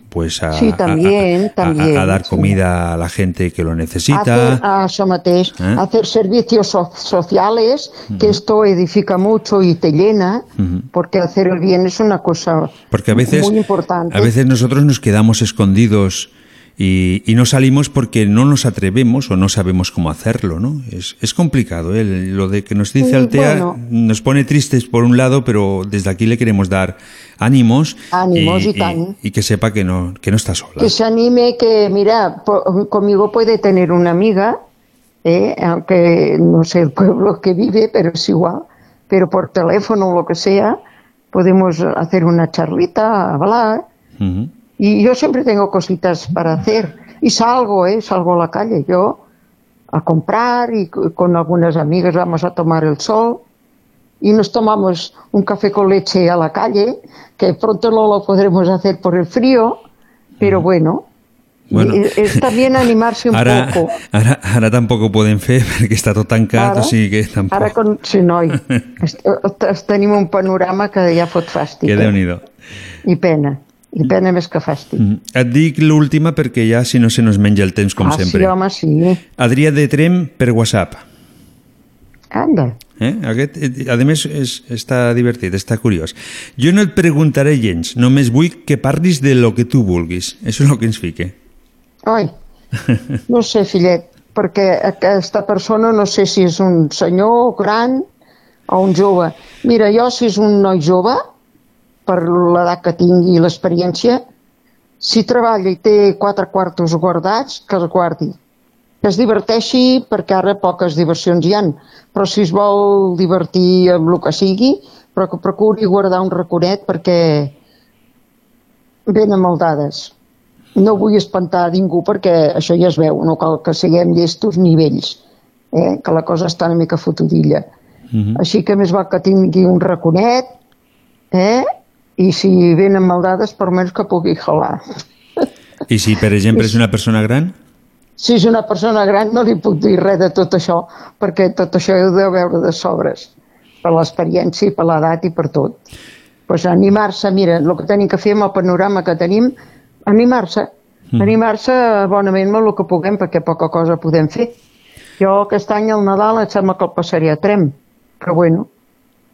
pues a, Sí, a- también, a- a- también, a dar sí. comida a la gente que lo necesita. Hacer, ah, mateix, ¿Eh? hacer servicios so- sociales, que esto edifica mucho y te llena, porque hacer el bien es una cosa Porque a veces, muy importante. a veces nosotros nos quedamos escondidos y, y no salimos porque no nos atrevemos o no sabemos cómo hacerlo, ¿no? Es, es complicado, ¿eh? Lo de que nos dice Sí, Altea bueno. nos pone tristes por un lado, pero desde aquí le queremos dar ánimos, Ánimos, y tant. y que sepa que no, que no está sola. Que se anime, que mira, conmigo puede tener una amiga, eh, aunque no sé el pueblo que vive, pero es igual, pero por teléfono o lo que sea, podemos hacer una charlita, hablar, Ujú. Y yo siempre tengo cositas para hacer. Y salgo, ¿eh? Salgo a la calle yo a comprar y con algunas amigas vamos a tomar el sol. Y nos tomamos un café con leche a la calle, que pronto no lo podremos hacer por el frío, pero bueno. Bueno. y- es también animarse un Ara, poco. ara, ara tampoc ho podem fer perquè està tot tancat, Ara- o sigui que tampoc... Ara, con... sí, noi, tenim un panorama que ja fot fàstic. Que eh? I pena. I pena més que fàstic. Mm. Et dic l'última perquè ja si no se nos menja el temps com ah, sempre. sí, home, sí. Adrià de Trem per WhatsApp. Anda. Eh? Aquest, eh, a més, és, està divertit, està curiós. Jo no et preguntaré gens, només vull que parlis de lo que tu vulguis. Això és el que ens fique. Ai, no sé, fillet, perquè aquesta persona no sé si és un senyor gran o un jove. Mira, jo si és un noi jove, per l'edat que tingui i l'experiència, Si treballa i té quatre quartos guardats, que els guardi. Que es diverteixi, perquè ara poques diversions hi han, però si es vol divertir amb el que sigui, però que procuri guardar un raconet perquè venen dades. No vull espantar a ningú perquè això ja es veu, no cal que siguem llestos ni vells, eh? que la cosa està una mica fotudilla. Mhm. Així que més val que tingui un raconet, eh? I si venen maldades, per almenys que pugui jalar. I si, per exemple, és una persona gran? Si és una persona gran no li puc dir res de tot això, perquè tot això ho deu veure de sobres, per l'experiència i per l'edat i per tot. Pues animar-se, mira, el que tenim que fer amb el panorama que tenim, animar-se, Mm. animar-se bonament amb el que puguem, perquè poca cosa podem fer. Jo aquest any al Nadal em sembla que el passaré a trem, però bueno,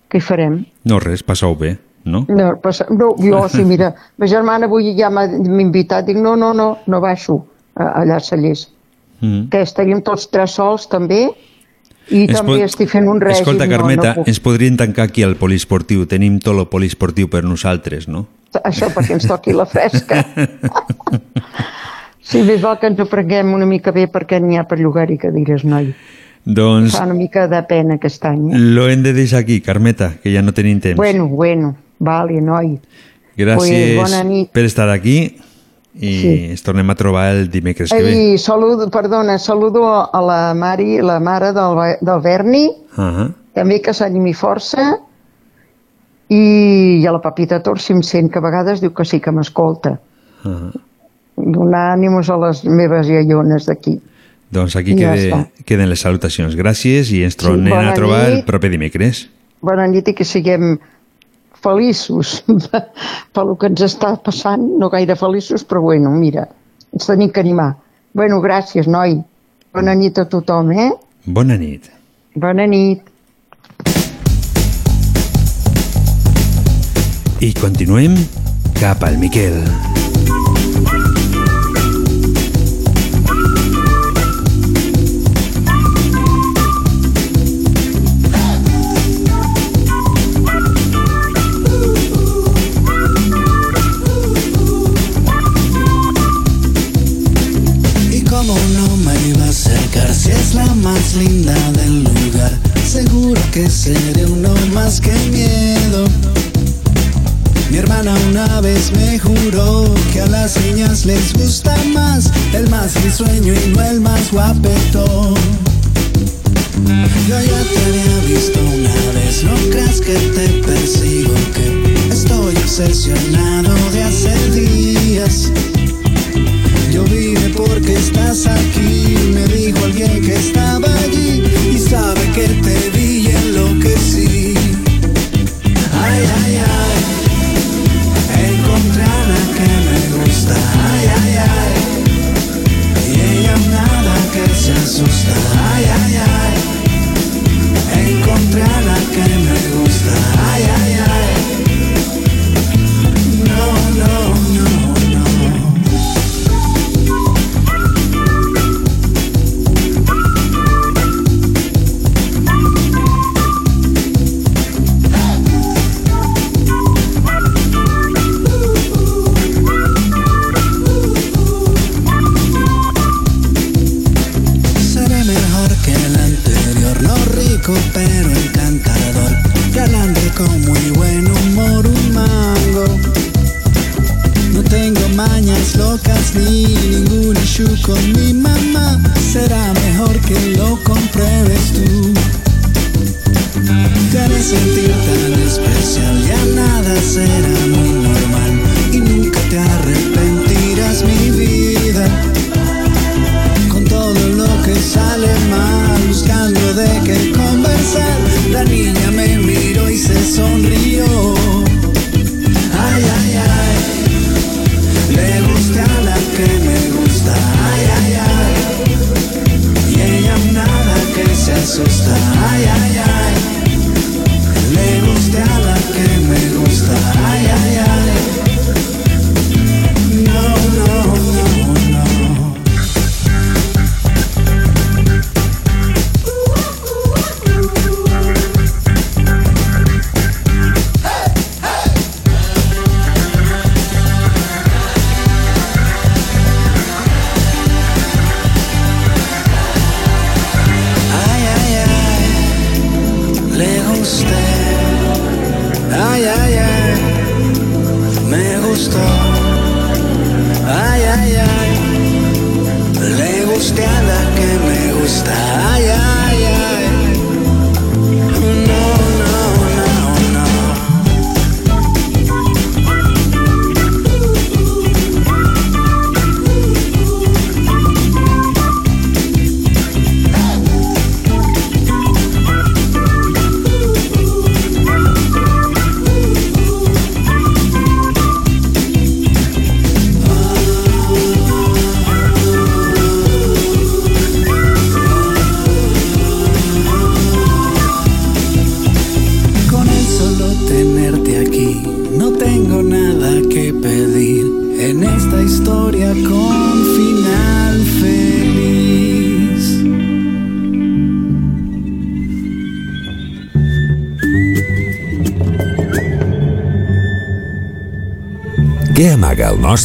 què hi farem? No, res, passau bé, no? No, passa, no jo sí, mira, ma germana avui ja m'ha invitat, dic no, no, no, no baixo allà a Cellers, Mm. que estaríem tots tres sols també, i Ens també pot- estic fent un règim. Escolta, Carmeta, no, no puc. ens podrien tancar aquí al poliesportiu. Tenim tot el poliesportiu per nosaltres, no? Això perquè ens toqui la fresca. sí, més val que ens ho prenguem una mica bé perquè n'hi ha per llogar-hi cadires, noi. Doncs Fa una mica de pena aquest any. Eh? lo hem de deixar aquí, Carmeta, que ja no tenim temps. Bueno, bueno, vale, noi. Gràcies pues, per estar aquí i Sí. ens tornem a trobar el dimecres que ve. I saludo, perdona, saludo a la Mari, la mare del, del Berni, Ah també que s'animi força, i, i a la Papita Tor, si em sent, que a vegades diu que sí que m'escolta. ah. Donar ànims a les meves iaiones d'aquí. Doncs aquí Ja quede, està. queden les salutacions. Gràcies i ens tornem bona a trobar el nit. proper dimecres. Bona nit i que siguem feliços pel que ens està passant, no gaire feliços, però bueno, mira, ens tenim que animar. Bueno, gràcies, noi. Bona nit a tothom, eh? Bona nit. Bona nit. I continuem cap al Miquel. Y más linda del lugar, seguro que seré uno más que miedo. Mi hermana una vez me juró que a las niñas les gusta más el más risueño y no el más guapetón. Yo ya te había visto una vez, no creas que te persigo, que estoy obsesionado de hace días. Yo vine porque estás aquí, me dijo alguien que estaba allí y sabe que te vi y enloquecí. Ay, ay, ay, encontré a la que me gusta. Ay, ay, ay, y ella nada que se asusta. Ay, ay, ay, encontré a la que me gusta.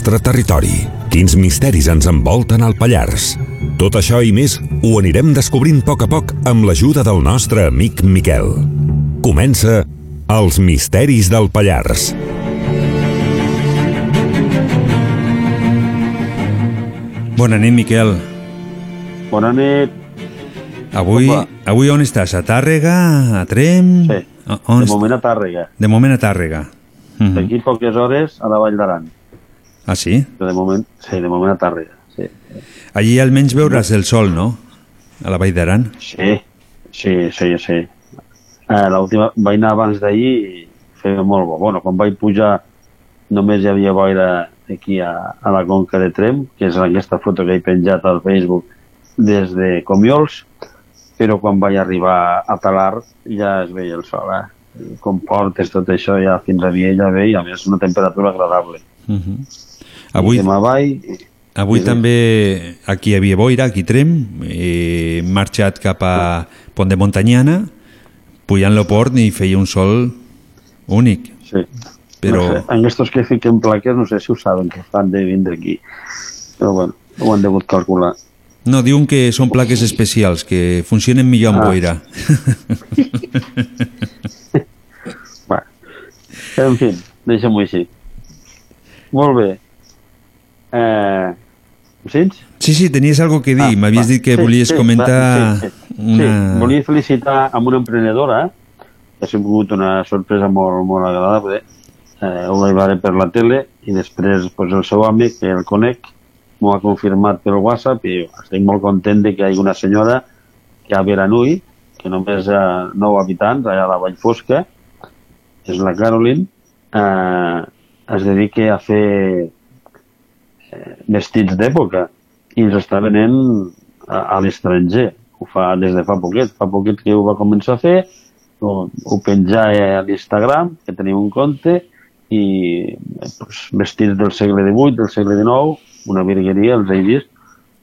Nostre territori? Quins misteris ens envolten al Pallars? Tot això i més ho anirem descobrint a poc a poc amb l'ajuda del nostre amic Miquel. Comença Els misteris del Pallars. Bona nit, Miquel. Bona nit. Avui, Opa. avui on estàs? A Tàrrega? A Trem? Sí. On De moment a Tàrrega. De moment a Tàrrega. Mhm. D'aquí poques hores a la Vall d'Aran. Ah, sí? Però de moment, sí, de moment a Tàrrega. Sí, Allí almenys veuràs el sol, no? A la Vall d'Aran. sí, sí, sí. sí. Eh, L'última vaig anar abans d'ahir i feia molt bo. Bueno, quan vaig pujar només hi havia boira aquí a, a la Conca de Trem, que és aquesta foto que he penjat al Facebook des de Comiols, però quan vaig arribar a Talar ja es veia el sol, eh? Com portes tot això ja fins a Viella ve i a més una temperatura agradable. Mhm. Avui, Demà vaig... avui Sí, també aquí hi havia boira, aquí Trem, he marxat cap a Pont de Montanyana, pujant l'Oport i feia un sol únic. Sí. Però... No sé, en estos que fiquen plaques no sé si ho saben que fan de vindre aquí. Però bueno, ho han degut calcular. No, diuen que són plaques especials, que funcionen millor amb Ah. boira. Bueno, en fi, deixem-ho així. Molt bé. Eh, em sents? Sí, sí, tenies algo que dir. Ah, M'havies dit que Sí, volies sí, comentar sí, sí. una... Sí, volia felicitar amb una emprenedora que ha sigut una sorpresa molt, molt agradable. Eh, ho vaig veure per la tele i després pues, el seu amic, que el conec, m'ho ha confirmat per WhatsApp i estic molt content de que hi hagi una senyora que a Beranui, que només hi ha 9 habitants, allà a la Vall Fosca, és la Caroline, eh, es dedica a fer eh, vestits d'època i els està venent a, a l'estranger. Ho fa des de fa poquet. Fa poquet que ho va començar a fer, ho, ho penjà a l'Instagram, que tenim un compte, i eh, pues, vestits del segle XVIII, del segle XIX, una virgueria, els he vist,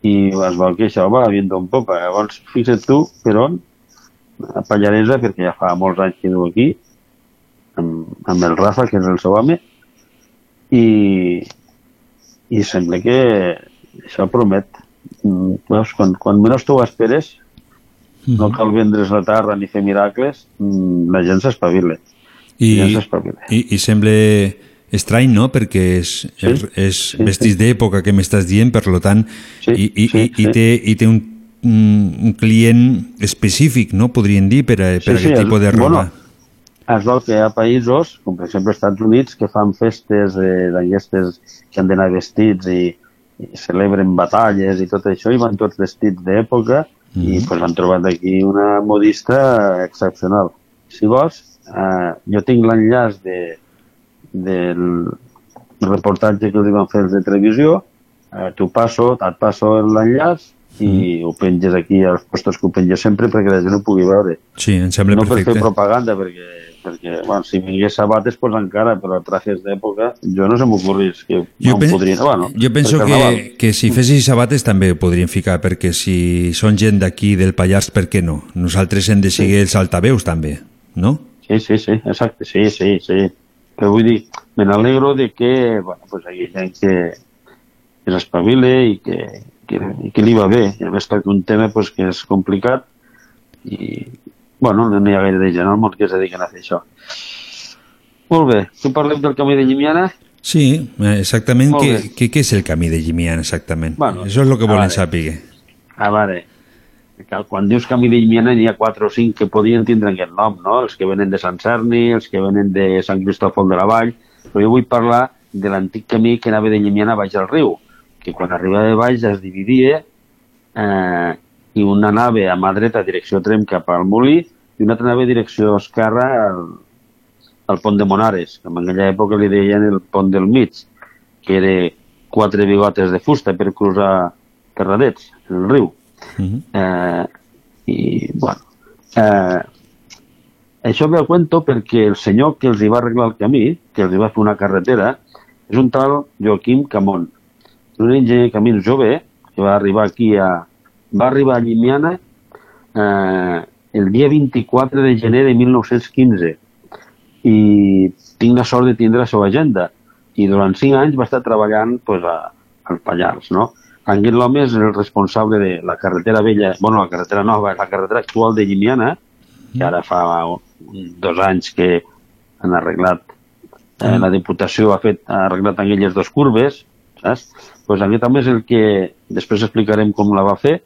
i es veu que això va viendo un popa. Llavors, fixa't tu per on, a Pallaresa, perquè ja fa molts anys que viu aquí, amb, amb el Rafa, que és el seu home, i, i sembla que això promet. Mm, Veus, quan, quan menys tu ho esperes, no cal vendre's la terra ni fer miracles, mm, la gent s'espavila. I, i, I sembla estrany, no?, perquè és, Sí, és, és sí, vestits d'època que m'estàs dient, per lo tant, Sí, i, i, sí, i, i sí. té, i té un, un client específic, no?, podríem dir, per a, per a aquest el- tipus de roba. Bueno, es veu que hi ha països, com per exemple els Estats Units, que fan festes eh, d'aquestes que han d'anar vestits i, i celebren batalles i tot això, i van tots vestits d'època, i pues, han trobat aquí una modista excepcional. Si vols, eh, jo tinc l'enllaç de, del reportatge que els van fer els de televisió, eh, t'ho passo, et passo l'enllaç i ho penges aquí als postos que ho penges sempre perquè la gent ho pugui veure. Sí, em sembla no per perfecte. fer propaganda, perquè, perquè bueno, si vingués sabates, pues encara, però trajes d'època, jo no se m'ocorrís que Jo, no pen podrien... Bueno, jo penso que, que si fessis sabates també ho podríem ficar, perquè si són gent d'aquí del Pallars, per què no? Nosaltres hem de seguir els altaveus també, no? Sí, sí, sí, exacte, sí, sí, sí. Però vull dir, me n'alegro de que, bueno, pues hi ha gent que, que s'espavile i que, que, que li va bé. I a més tracta un tema pues, que és complicat i, Bueno, no n'hi ha gaire de gent al món que es dediquen a fer això. Molt bé, tu parlem del camí de Llimiana? Sí, eh, exactament. Què, què, què és el camí de Llimiana, exactament? Bueno, Això és el que volen veure. saber. A veure, quan dius camí de Llimiana n'hi ha quatre o cinc que podien tindre aquest nom, no? Els que venen de Sant Cerni, els que venen de Sant Cristòfol de la Vall, però jo vull parlar de l'antic camí que anava de Llimiana baix al riu, que quan arribava de baix es dividia eh, i un anava a mà dreta direcció Trem cap al Molí i un altre anava direcció esquerra al, al pont de Monares, que en aquella època li deien el pont del mig, que era quatre bigotes de fusta per cruzar terradets, el riu. Eh, I, bueno, eh, això ve a cuento perquè el senyor que els hi va arreglar el camí, que els hi va fer una carretera, és un tal Joaquim Camón. Un enginyer de camins jove que va arribar aquí a... Va arribar a Llimiana eh, el dia 24 de gener de 1915 i tinc la sort de tindre la seva agenda i durant cinc anys va estar treballant pues, a, al Pallars, no? Aquest l'home és el responsable de la carretera vella, bueno, la carretera nova, la carretera actual de Llimiana, que ara fa dos anys que han arreglat, eh, la Diputació ha fet ha arreglat aquelles dues curves, saps? Pues aquest també és el que després explicarem com la va fer.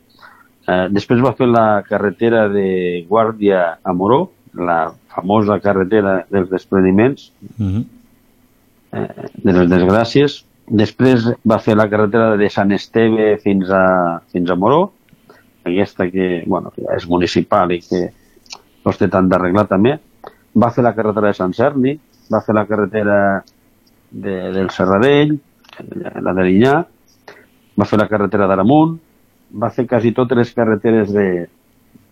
Eh, després va fer la carretera de Guàrdia a Moró, la famosa carretera dels despreniments, eh, de les desgràcies. Després va fer la carretera de Sant Esteve fins a, fins a Moró, aquesta que, bueno, que és municipal i que no té tant d'arreglar també. Va fer la carretera de Sant Cerni, va fer la carretera de, del Serradell, la de l'Inyà, va fer la carretera d'Aramunt, va fer quasi totes les carreteres de,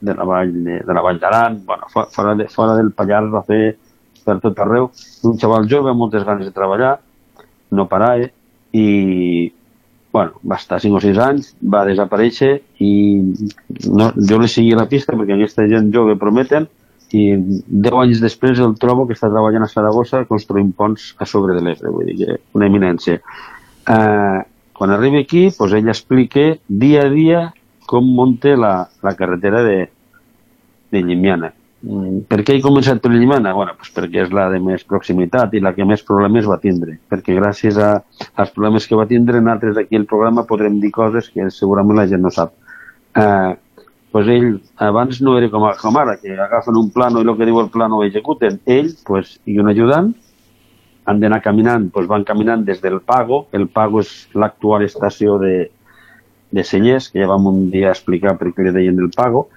de la vall de, de la vall d'Aran, bueno, fo- fora, de, fora del Pallars va fer per tot arreu. Un xaval jove amb moltes ganes de treballar, no parava i bueno, va estar 5 o 6 anys, va desaparèixer i no, jo li seguia la pista perquè aquesta gent jove prometen i 10 anys després el trobo que està treballant a Saragossa construint ponts a sobre de l'Ebre, vull dir que una eminència. Eh, quan arribi aquí, doncs ell explica dia a dia com munta la, la carretera de, de Llimiana. Mm, Per què he començat per Llimiana? Bueno, pues perquè és la de més proximitat i la que més problemes va tindre. Perquè gràcies a, als problemes que va tindre, nosaltres aquí al programa podrem dir coses que segurament la gent no sap. Eh, pues ell abans no era com, com ara, que agafen un plano i el que diu el plano ho executen. Ell pues, i un ajudant han d'anar caminant, pues van caminant des del Pago. El Pago és l'actual estació de, de Cellers, que ja vam un dia explicar per què li deien el Pago,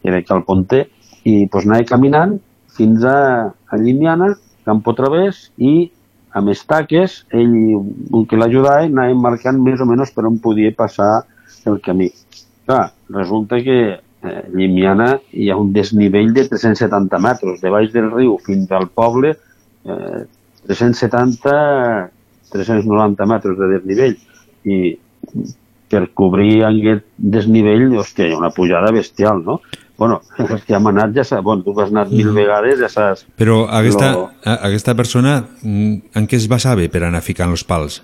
que era al Ponter, i pues, anava caminant fins a, a Llimiana, Campo Través, i amb estaques, ell, un que l'ajudava, anava marcant més o menys per on podia passar el camí. Clar, resulta que eh, Llimiana hi ha un desnivell de 370 metres, de baix del riu fins al poble, eh, 370, 390 metres de desnivell. I per cobrir aquest desnivell, hòstia, hi ha una pujada bestial, no? Bueno, els que hem anat ja saps, bueno, tu has anat mil vegades, ja saps... Però aquesta, lo- aquesta persona mm, en què es basava per anar ficant els pals?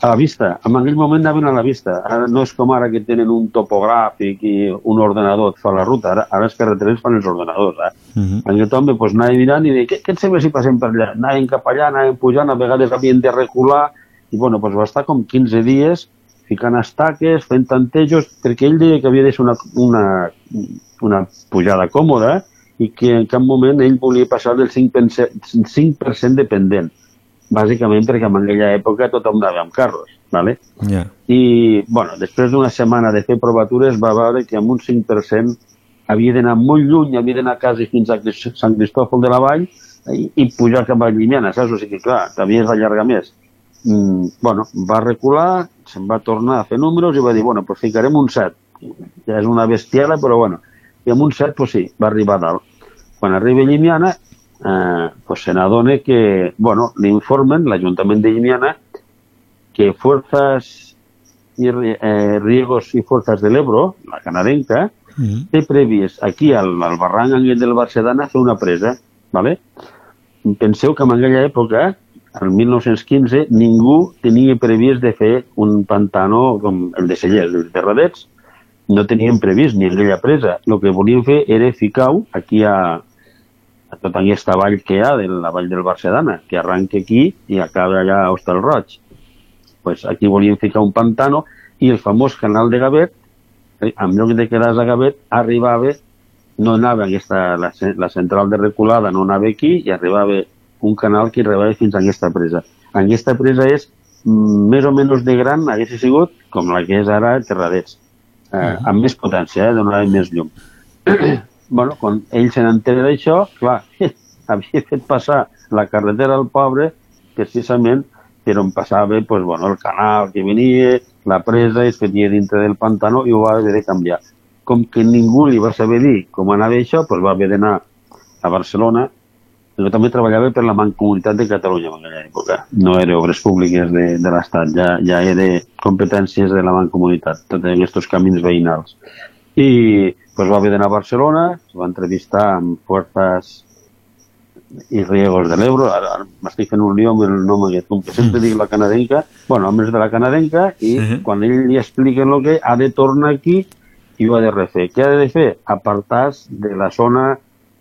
A la vista, en aquell moment anaven a la vista. Ara no és com ara que tenen un topogràfic i un ordenador et fa la ruta. Ara, ara els carreterers fan els ordenadors. Eh? Uh -huh. Aquest home pues, anava mirant i deia, què, què et sembla si passem per allà? Anaven cap allà, anaven pujant, a vegades havien de recular, i bueno, pues, va estar com 15 dies ficant estaques, fent tantejos, perquè ell deia que havia de ser una, una, una pujada còmoda i que en cap moment ell volia passar del 5%, 5 dependent, bàsicament perquè en aquella època tothom anava amb carros, ¿vale? Ja. i bueno, després d'una setmana de fer provatures va veure que amb un 5% havia d'anar molt lluny, havia d'anar quasi fins a Sant Cristòfol de la Vall i, i pujar cap a Llimiana, saps? O sigui, clar, t'havies d'allargar més. Mm, bueno, va recular, se'n va tornar a fer números i va dir, bueno, pues ficarem un 7. Ja és una bestiada, però bueno, i amb un 7, pues sí, va arribar a dalt. Quan arriba a Llimiana, eh, pues se n'adona que, bueno, li informen, l'Ajuntament de Llimiana, que Fuerzas y, eh, Riegos y Fuerzas del Ebro, la canadenca, té previst aquí al, al barranc aquest del Barcedana fer una presa, ¿vale? Penseu que en aquella època, el 1915, ningú tenia previst de fer un pantano com el de Cellers, els de Radets, no teníem previst ni aquella presa. El que volíem fer era ficar-ho aquí a, a tota aquesta vall que hi ha, de la vall del Barcedana, que arranca aquí i acaba allà a Hostal Roig. Pues aquí volíem ficar un pantano i el famós canal de Gavet, eh, en lloc de quedar a Gavet, arribava, no anava aquesta, la, la central de reculada, no anava aquí i arribava un canal que arribava fins a aquesta presa. Aquesta presa és mm, més o menys de gran, hagués sigut com la que és ara Terradets, eh, amb més potència, eh, donava més llum. bueno, quan ell se n'entera d'això, clar, havia fet passar la carretera al pobre precisament per on passava pues, bueno, el canal que venia, la presa, es fetia dintre del pantano i ho va haver de canviar. Com que ningú li va saber dir com anava això, pues va haver d'anar a Barcelona. Jo també treballava per la Mancomunitat de Catalunya en aquella època. No era obres públiques de, de l'Estat, ja, ja era competències de la Mancomunitat, tots aquests camins veïnals. I pues, va haver d'anar a Barcelona, es va entrevistar amb fuerzas i riegos de l'Ebro, ara, ara m'estic fent un lío amb el nom aquest, com que sempre dic la canadenca, bueno, homes de la canadenca, i -huh. quan ell li explica el que ha de tornar aquí i ho ha de refer. Què ha de fer? Apartar de la zona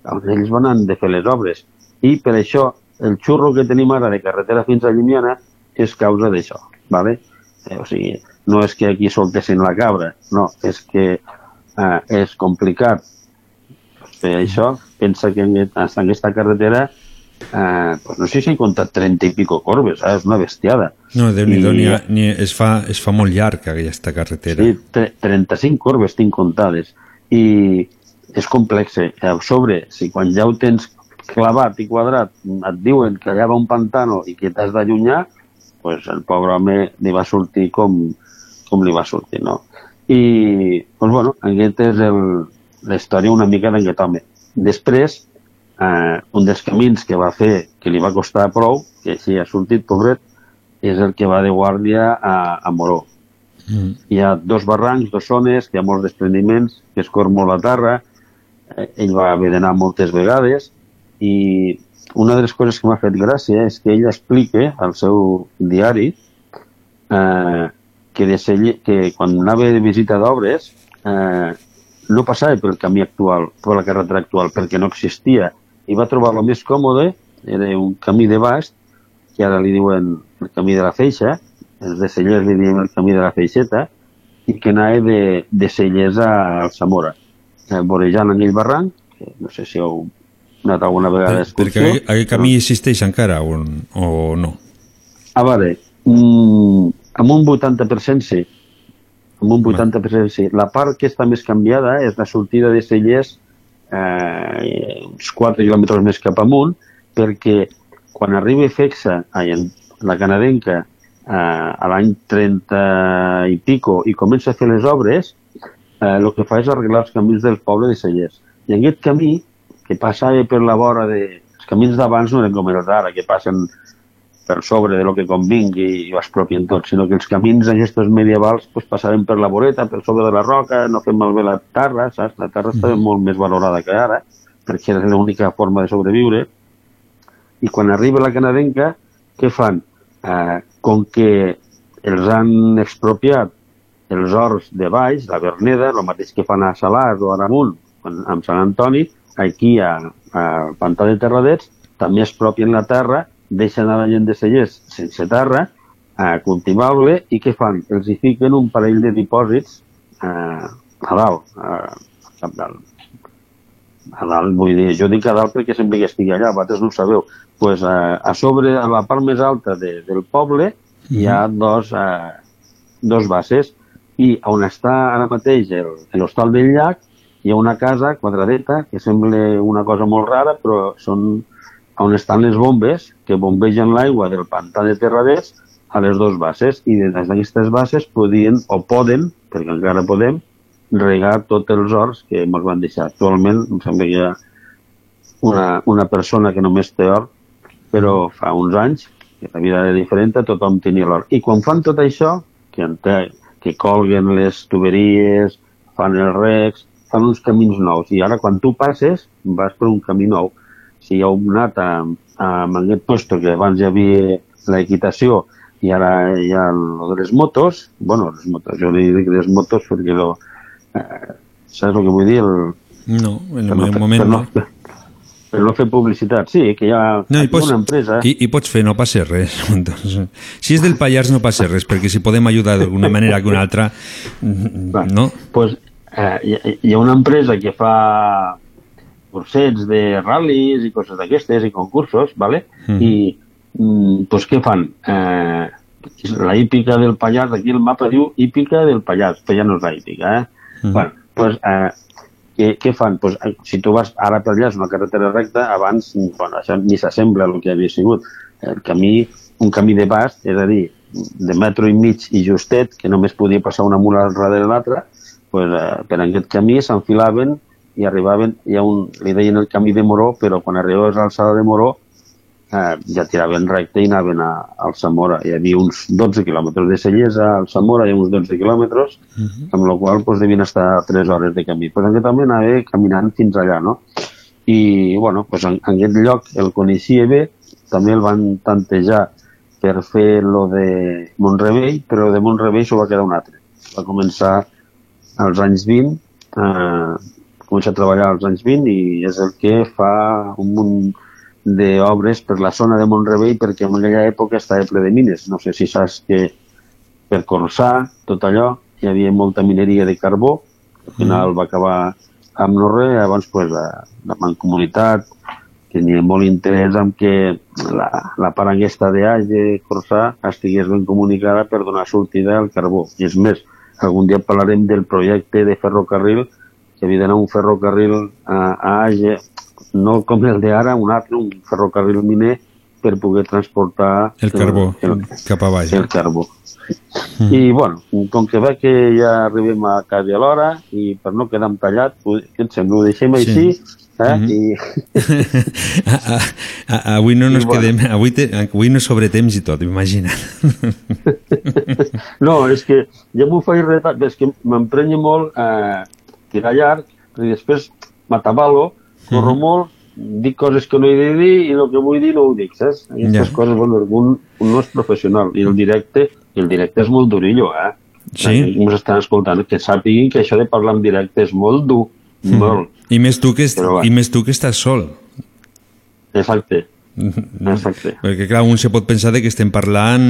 on ells van han de fer les obres. I per això el xurro que tenim ara de carretera fins a Llimiana és causa d'això, ¿vale? Eh, o sigui, no és que aquí soltessin la cabra, no, és que eh, és complicat fer això. Pensa que en, en aquesta carretera eh, pues no sé si he comptat 30 i pico corbes, eh? és una bestiada. No, déu nhi I- ni, ni es, fa, es fa molt llarg aquesta carretera. Sí, tre- 35 corbes tinc comptades. I és complex. eh? A sobre, si quan ja ho tens clavat i quadrat et diuen que allà va un pantano i que t'has d'allunyar, pues el pobre home li va sortir com, com li va sortir, no? I, doncs, bueno, aquest és el, la història una mica d'aquest home. Després, eh, un dels camins que va fer, que li va costar prou, que així ha sortit, pobret, és el que va de guàrdia a, a Moró. Mm. Hi ha dos barrancs, dos zones, que hi ha molts desprendiments, que es cor molt la terra, eh, ell va haver d'anar moltes vegades, i una de les coses que m'ha fet gràcia és que ell explica al seu diari eh, que, de Selle, que quan anava de visita d'obres eh, no passava pel camí actual, per la carretera actual, perquè no existia, i va trobar el més còmode, era un camí de bast, que ara li diuen el camí de la feixa, els de Cellers li diuen el camí de la feixeta, i que anava de, de Cellers a Alsamora, eh, vorejant aquell barranc, que no sé si heu anat alguna vegada Per, perquè aquest, camí existeix encara o, o no? A veure, mm, amb un 80% sí. Amb un 80% sí. La part que està més canviada és la sortida de Cellers eh, uns 4 quilòmetres més cap amunt, perquè quan arriba Fexa, ai, la canadenca, eh, a l'any 30 i pico, i comença a fer les obres, eh, el que fa és arreglar els camins del poble de Cellers. I en aquest camí, que passava per la vora de... Els camins d'abans no eren com els d'ara, que passen per sobre de lo que convingui i ho expropien tot, sinó que els camins aquests medievals pues, passaven per la voreta, per sobre de la roca, no fem malbé la terra, saps? La terra estava molt més valorada que ara, perquè era l'única forma de sobreviure. I quan arriba la canadenca, què fan? Eh, com que els han expropiat els horts de baix, la Verneda, el mateix que fan a Salàs o a Aramunt, amb Sant Antoni, aquí a, a Pantà de Terradets, també expropien la terra, deixen a la gent de Cellers sense terra, eh, cultivable, i què fan? Els hi fiquen un parell de dipòsits eh, a dalt, eh, a cap dalt. A dalt, vull dir, jo dic a dalt perquè sempre que estigui allà, vosaltres no ho sabeu. Pues, eh, a sobre, a la part més alta de, del poble, hi ha dos, eh, dos bases, i on està ara mateix l'hostal del llac, hi ha una casa quadradeta que sembla una cosa molt rara, però són on estan les bombes que bombegen l'aigua del pantà de Terraders a les dues bases i des d'aquestes bases podien o poden, perquè encara podem, regar tots els horts que ens van deixar. Actualment em sembla que hi ha una, una persona que només té hort, però fa uns anys, que la vida era diferent, tothom tenia l'hort. I quan fan tot això, que, ente- que colguen les tuberies, fan els recs, fan uns camins nous. I ara quan tu passes, vas per un camí nou. Si heu anat a, a, amb aquest posto que abans hi havia l'equitació i ara hi ha lo de les motos, bueno, les motos, jo li dic les motos perquè lo, Eh, saps el que vull dir? El, No, en el fer- moment per no. per no fer publicitat. Sí, que hi ha, No, hi ha pots, una empresa... i, i pots fer, no passa res. Si és del Pallars no passa res, perquè si podem ajudar d'alguna manera que una altra, no? pues, eh, hi, hi ha una empresa que fa cursets de ral·lis i coses d'aquestes i concursos, ¿vale? Mhm. i mm, pues, què fan? Eh, la hípica del Pallars, aquí el mapa diu hípica del Pallars, però ja no és la hípica, eh? Mhm. Bueno, pues, eh, què, què fan? Pues, eh, si tu vas ara per allà, és una carretera recta, abans, bueno, això ni s'assembla al que havia sigut. El camí, un camí de bast, és a dir, de metro i mig i justet, que només podia passar una mula al darrere l'altra, pues, eh, per aquest camí s'enfilaven i arribaven, hi ha un, li deien el camí de Moró, però quan arribaves a l'alçada de Moró eh, ja tiraven recte i anaven a, al Zamora. Hi havia uns 12 quilòmetres de Cellesa, al Zamora hi ha uns 12 quilòmetres, amb la qual pues, devien estar 3 hores de camí. Però aquest també anava caminant fins allà, no? I, bueno, pues, en, en aquest lloc el coneixia bé, també el van tantejar per fer lo de Montrebell, però de Montrebell s'ho va quedar un altre. Va començar als anys 20, eh, començar a treballar als anys 20 i és el que fa un munt d'obres per la zona de Montrebell perquè en aquella època estava ple de mines. No sé si saps que per Corçà, tot allò, hi havia molta mineria de carbó, al final va acabar amb no res, llavors pues, la, la mancomunitat tenia molt interès en que la, la part aquesta d'Age, Corçà, estigués ben comunicada per donar sortida al carbó. I és més, algun dia parlarem del projecte de ferrocarril, que havia d'anar un ferrocarril a, a Age, no com el d'ara, un altre, un ferrocarril miner, per poder transportar El carbó, cap a baix. el carbó. I, bueno, com que ve que ja arribem a quasi a l'hora i per no quedar tallat, què et sembla? Ho deixem Sí. així eh? Mhm. i A, a, avui no I bueno. quedem, avui, te, avui no sobre temps i tot, imagina't. No, és que ja m'ho faig retat, és que m'emprenya molt eh, tirar llarg, i després m'atabalo, corro Mhm. molt, dic coses que no he de dir i el que vull dir no ho dic, saps? Aquestes Ja. coses, bueno, un, un no és professional i el directe, el directe és molt durillo, eh? Sí. Ens estan escoltant, que sàpiguin que això de parlar en directe és molt dur, molt. I més tu que, est, Però i més tu que estàs sol. Exacte. Exacte. Perquè, clar, un se pot pensar de que estem parlant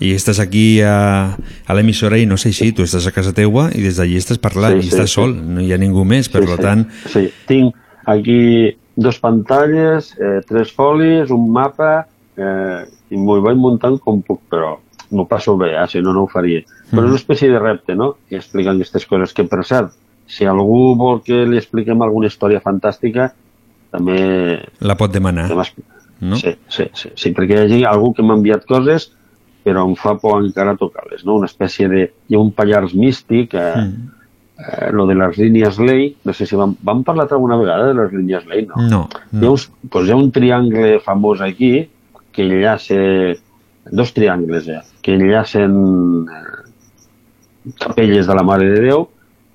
i estàs aquí a, a l'emissora i no sé així, tu estàs a casa teua i des d'allí estàs parlant Sí, i sí, estàs sí. sol, no hi ha ningú més, per Sí, sí. tant... Sí, tinc aquí dos pantalles, eh, tres folis, un mapa, eh, i m'ho vaig muntant com puc, però m'ho passo bé, eh, si no, no ho faria. Però és una espècie de repte, no?, i explicant aquestes coses, que per cert, si algú vol que li expliquem alguna història fantàstica, també... La pot demanar. No? Sí, sí, sí, sí, perquè hi ha algú que m'ha enviat coses, però em fa por encara tocar-les, no? Una espècie de... Hi ha un Pallars místic, eh, Mm. eh, lo de les línies Ley, no sé si vam, vam parlar alguna vegada de les línies Ley, no? No, Hi, ha uns, pues hi ha un triangle famós aquí que enllaça dos triangles ja, que enllacen eh, capelles de la Mare de Déu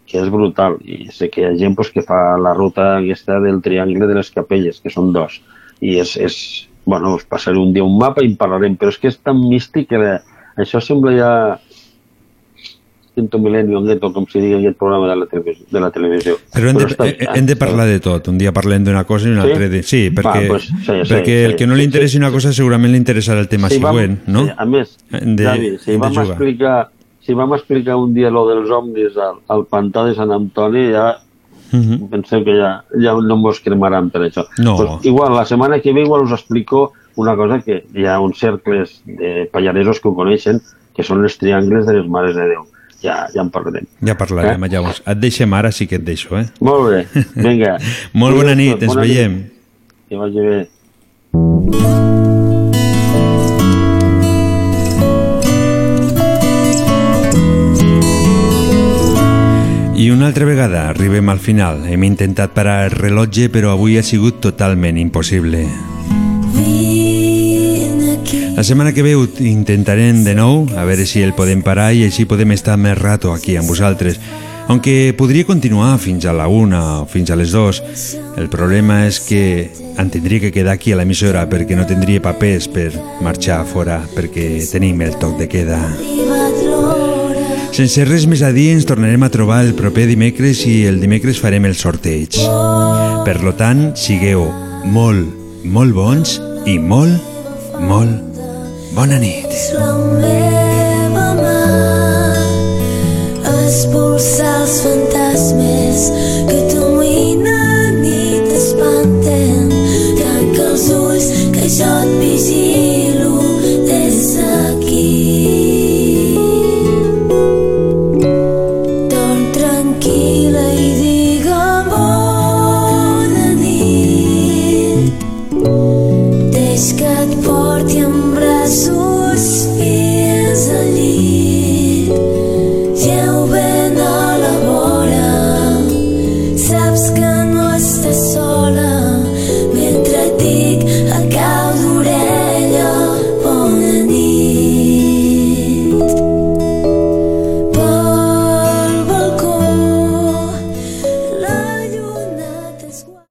que és brutal i sé que hi ha gent pues, que fa la ruta aquesta del triangle de les capelles, que són dos i és, és bueno, us passaré un dia un mapa i en parlarem, però és que és tan místic que eh, això sembla ja Quinto Milenio, Gueto, com si digui aquest programa de la, televisió, de la televisió. Però hem de, està- eh, hem de parlar de tot. Un dia parlem d'una cosa i un Sí? altre de... Sí, perquè, Va, pues, sí, sí, perquè el sí, que no sí, li interessi una cosa segurament li interessarà el tema Si vam- següent, no? Sí, a més, de, Javi, si vam, jugar. explicar, si vam explicar un dia lo dels omnis al, al pantà de Sant Antoni, ja Mhm. penseu que ja, ja no mos cremaran per això. No. Pues, igual, la setmana que ve igual us explico una cosa que hi ha uns cercles de pallaresos que ho coneixen, que són els triangles de les Mares de Déu. Ja, ja en parlarem. Ja parlarem, Eh? llavors. Et deixem ara, sí que et deixo, eh? Molt bé, vinga. Molt bona nit, tot, ens bona veiem. nit. Que vagi bé. Una altra vegada arribem al final. Hem intentat parar el rellotge, però avui ha sigut totalment impossible. La setmana que ve ho intentarem de nou, a veure si el podem parar i així podem estar més rato aquí amb vosaltres. Aunque podria continuar fins a la una o fins a les dues. El problema és que em tindria que quedar aquí a l'emissora perquè no tindria papers per marxar fora perquè tenim el toc de queda. Sense res més a dir, ens tornarem a trobar el proper dimecres i el dimecres farem el sorteig. Per lo tant, sigueu molt, molt bons i molt, molt bona nit. La meva mà expulsar els fantasmes que t'ominen i t'espanten. Tanca els ulls que jo et vigilo des d'aquí.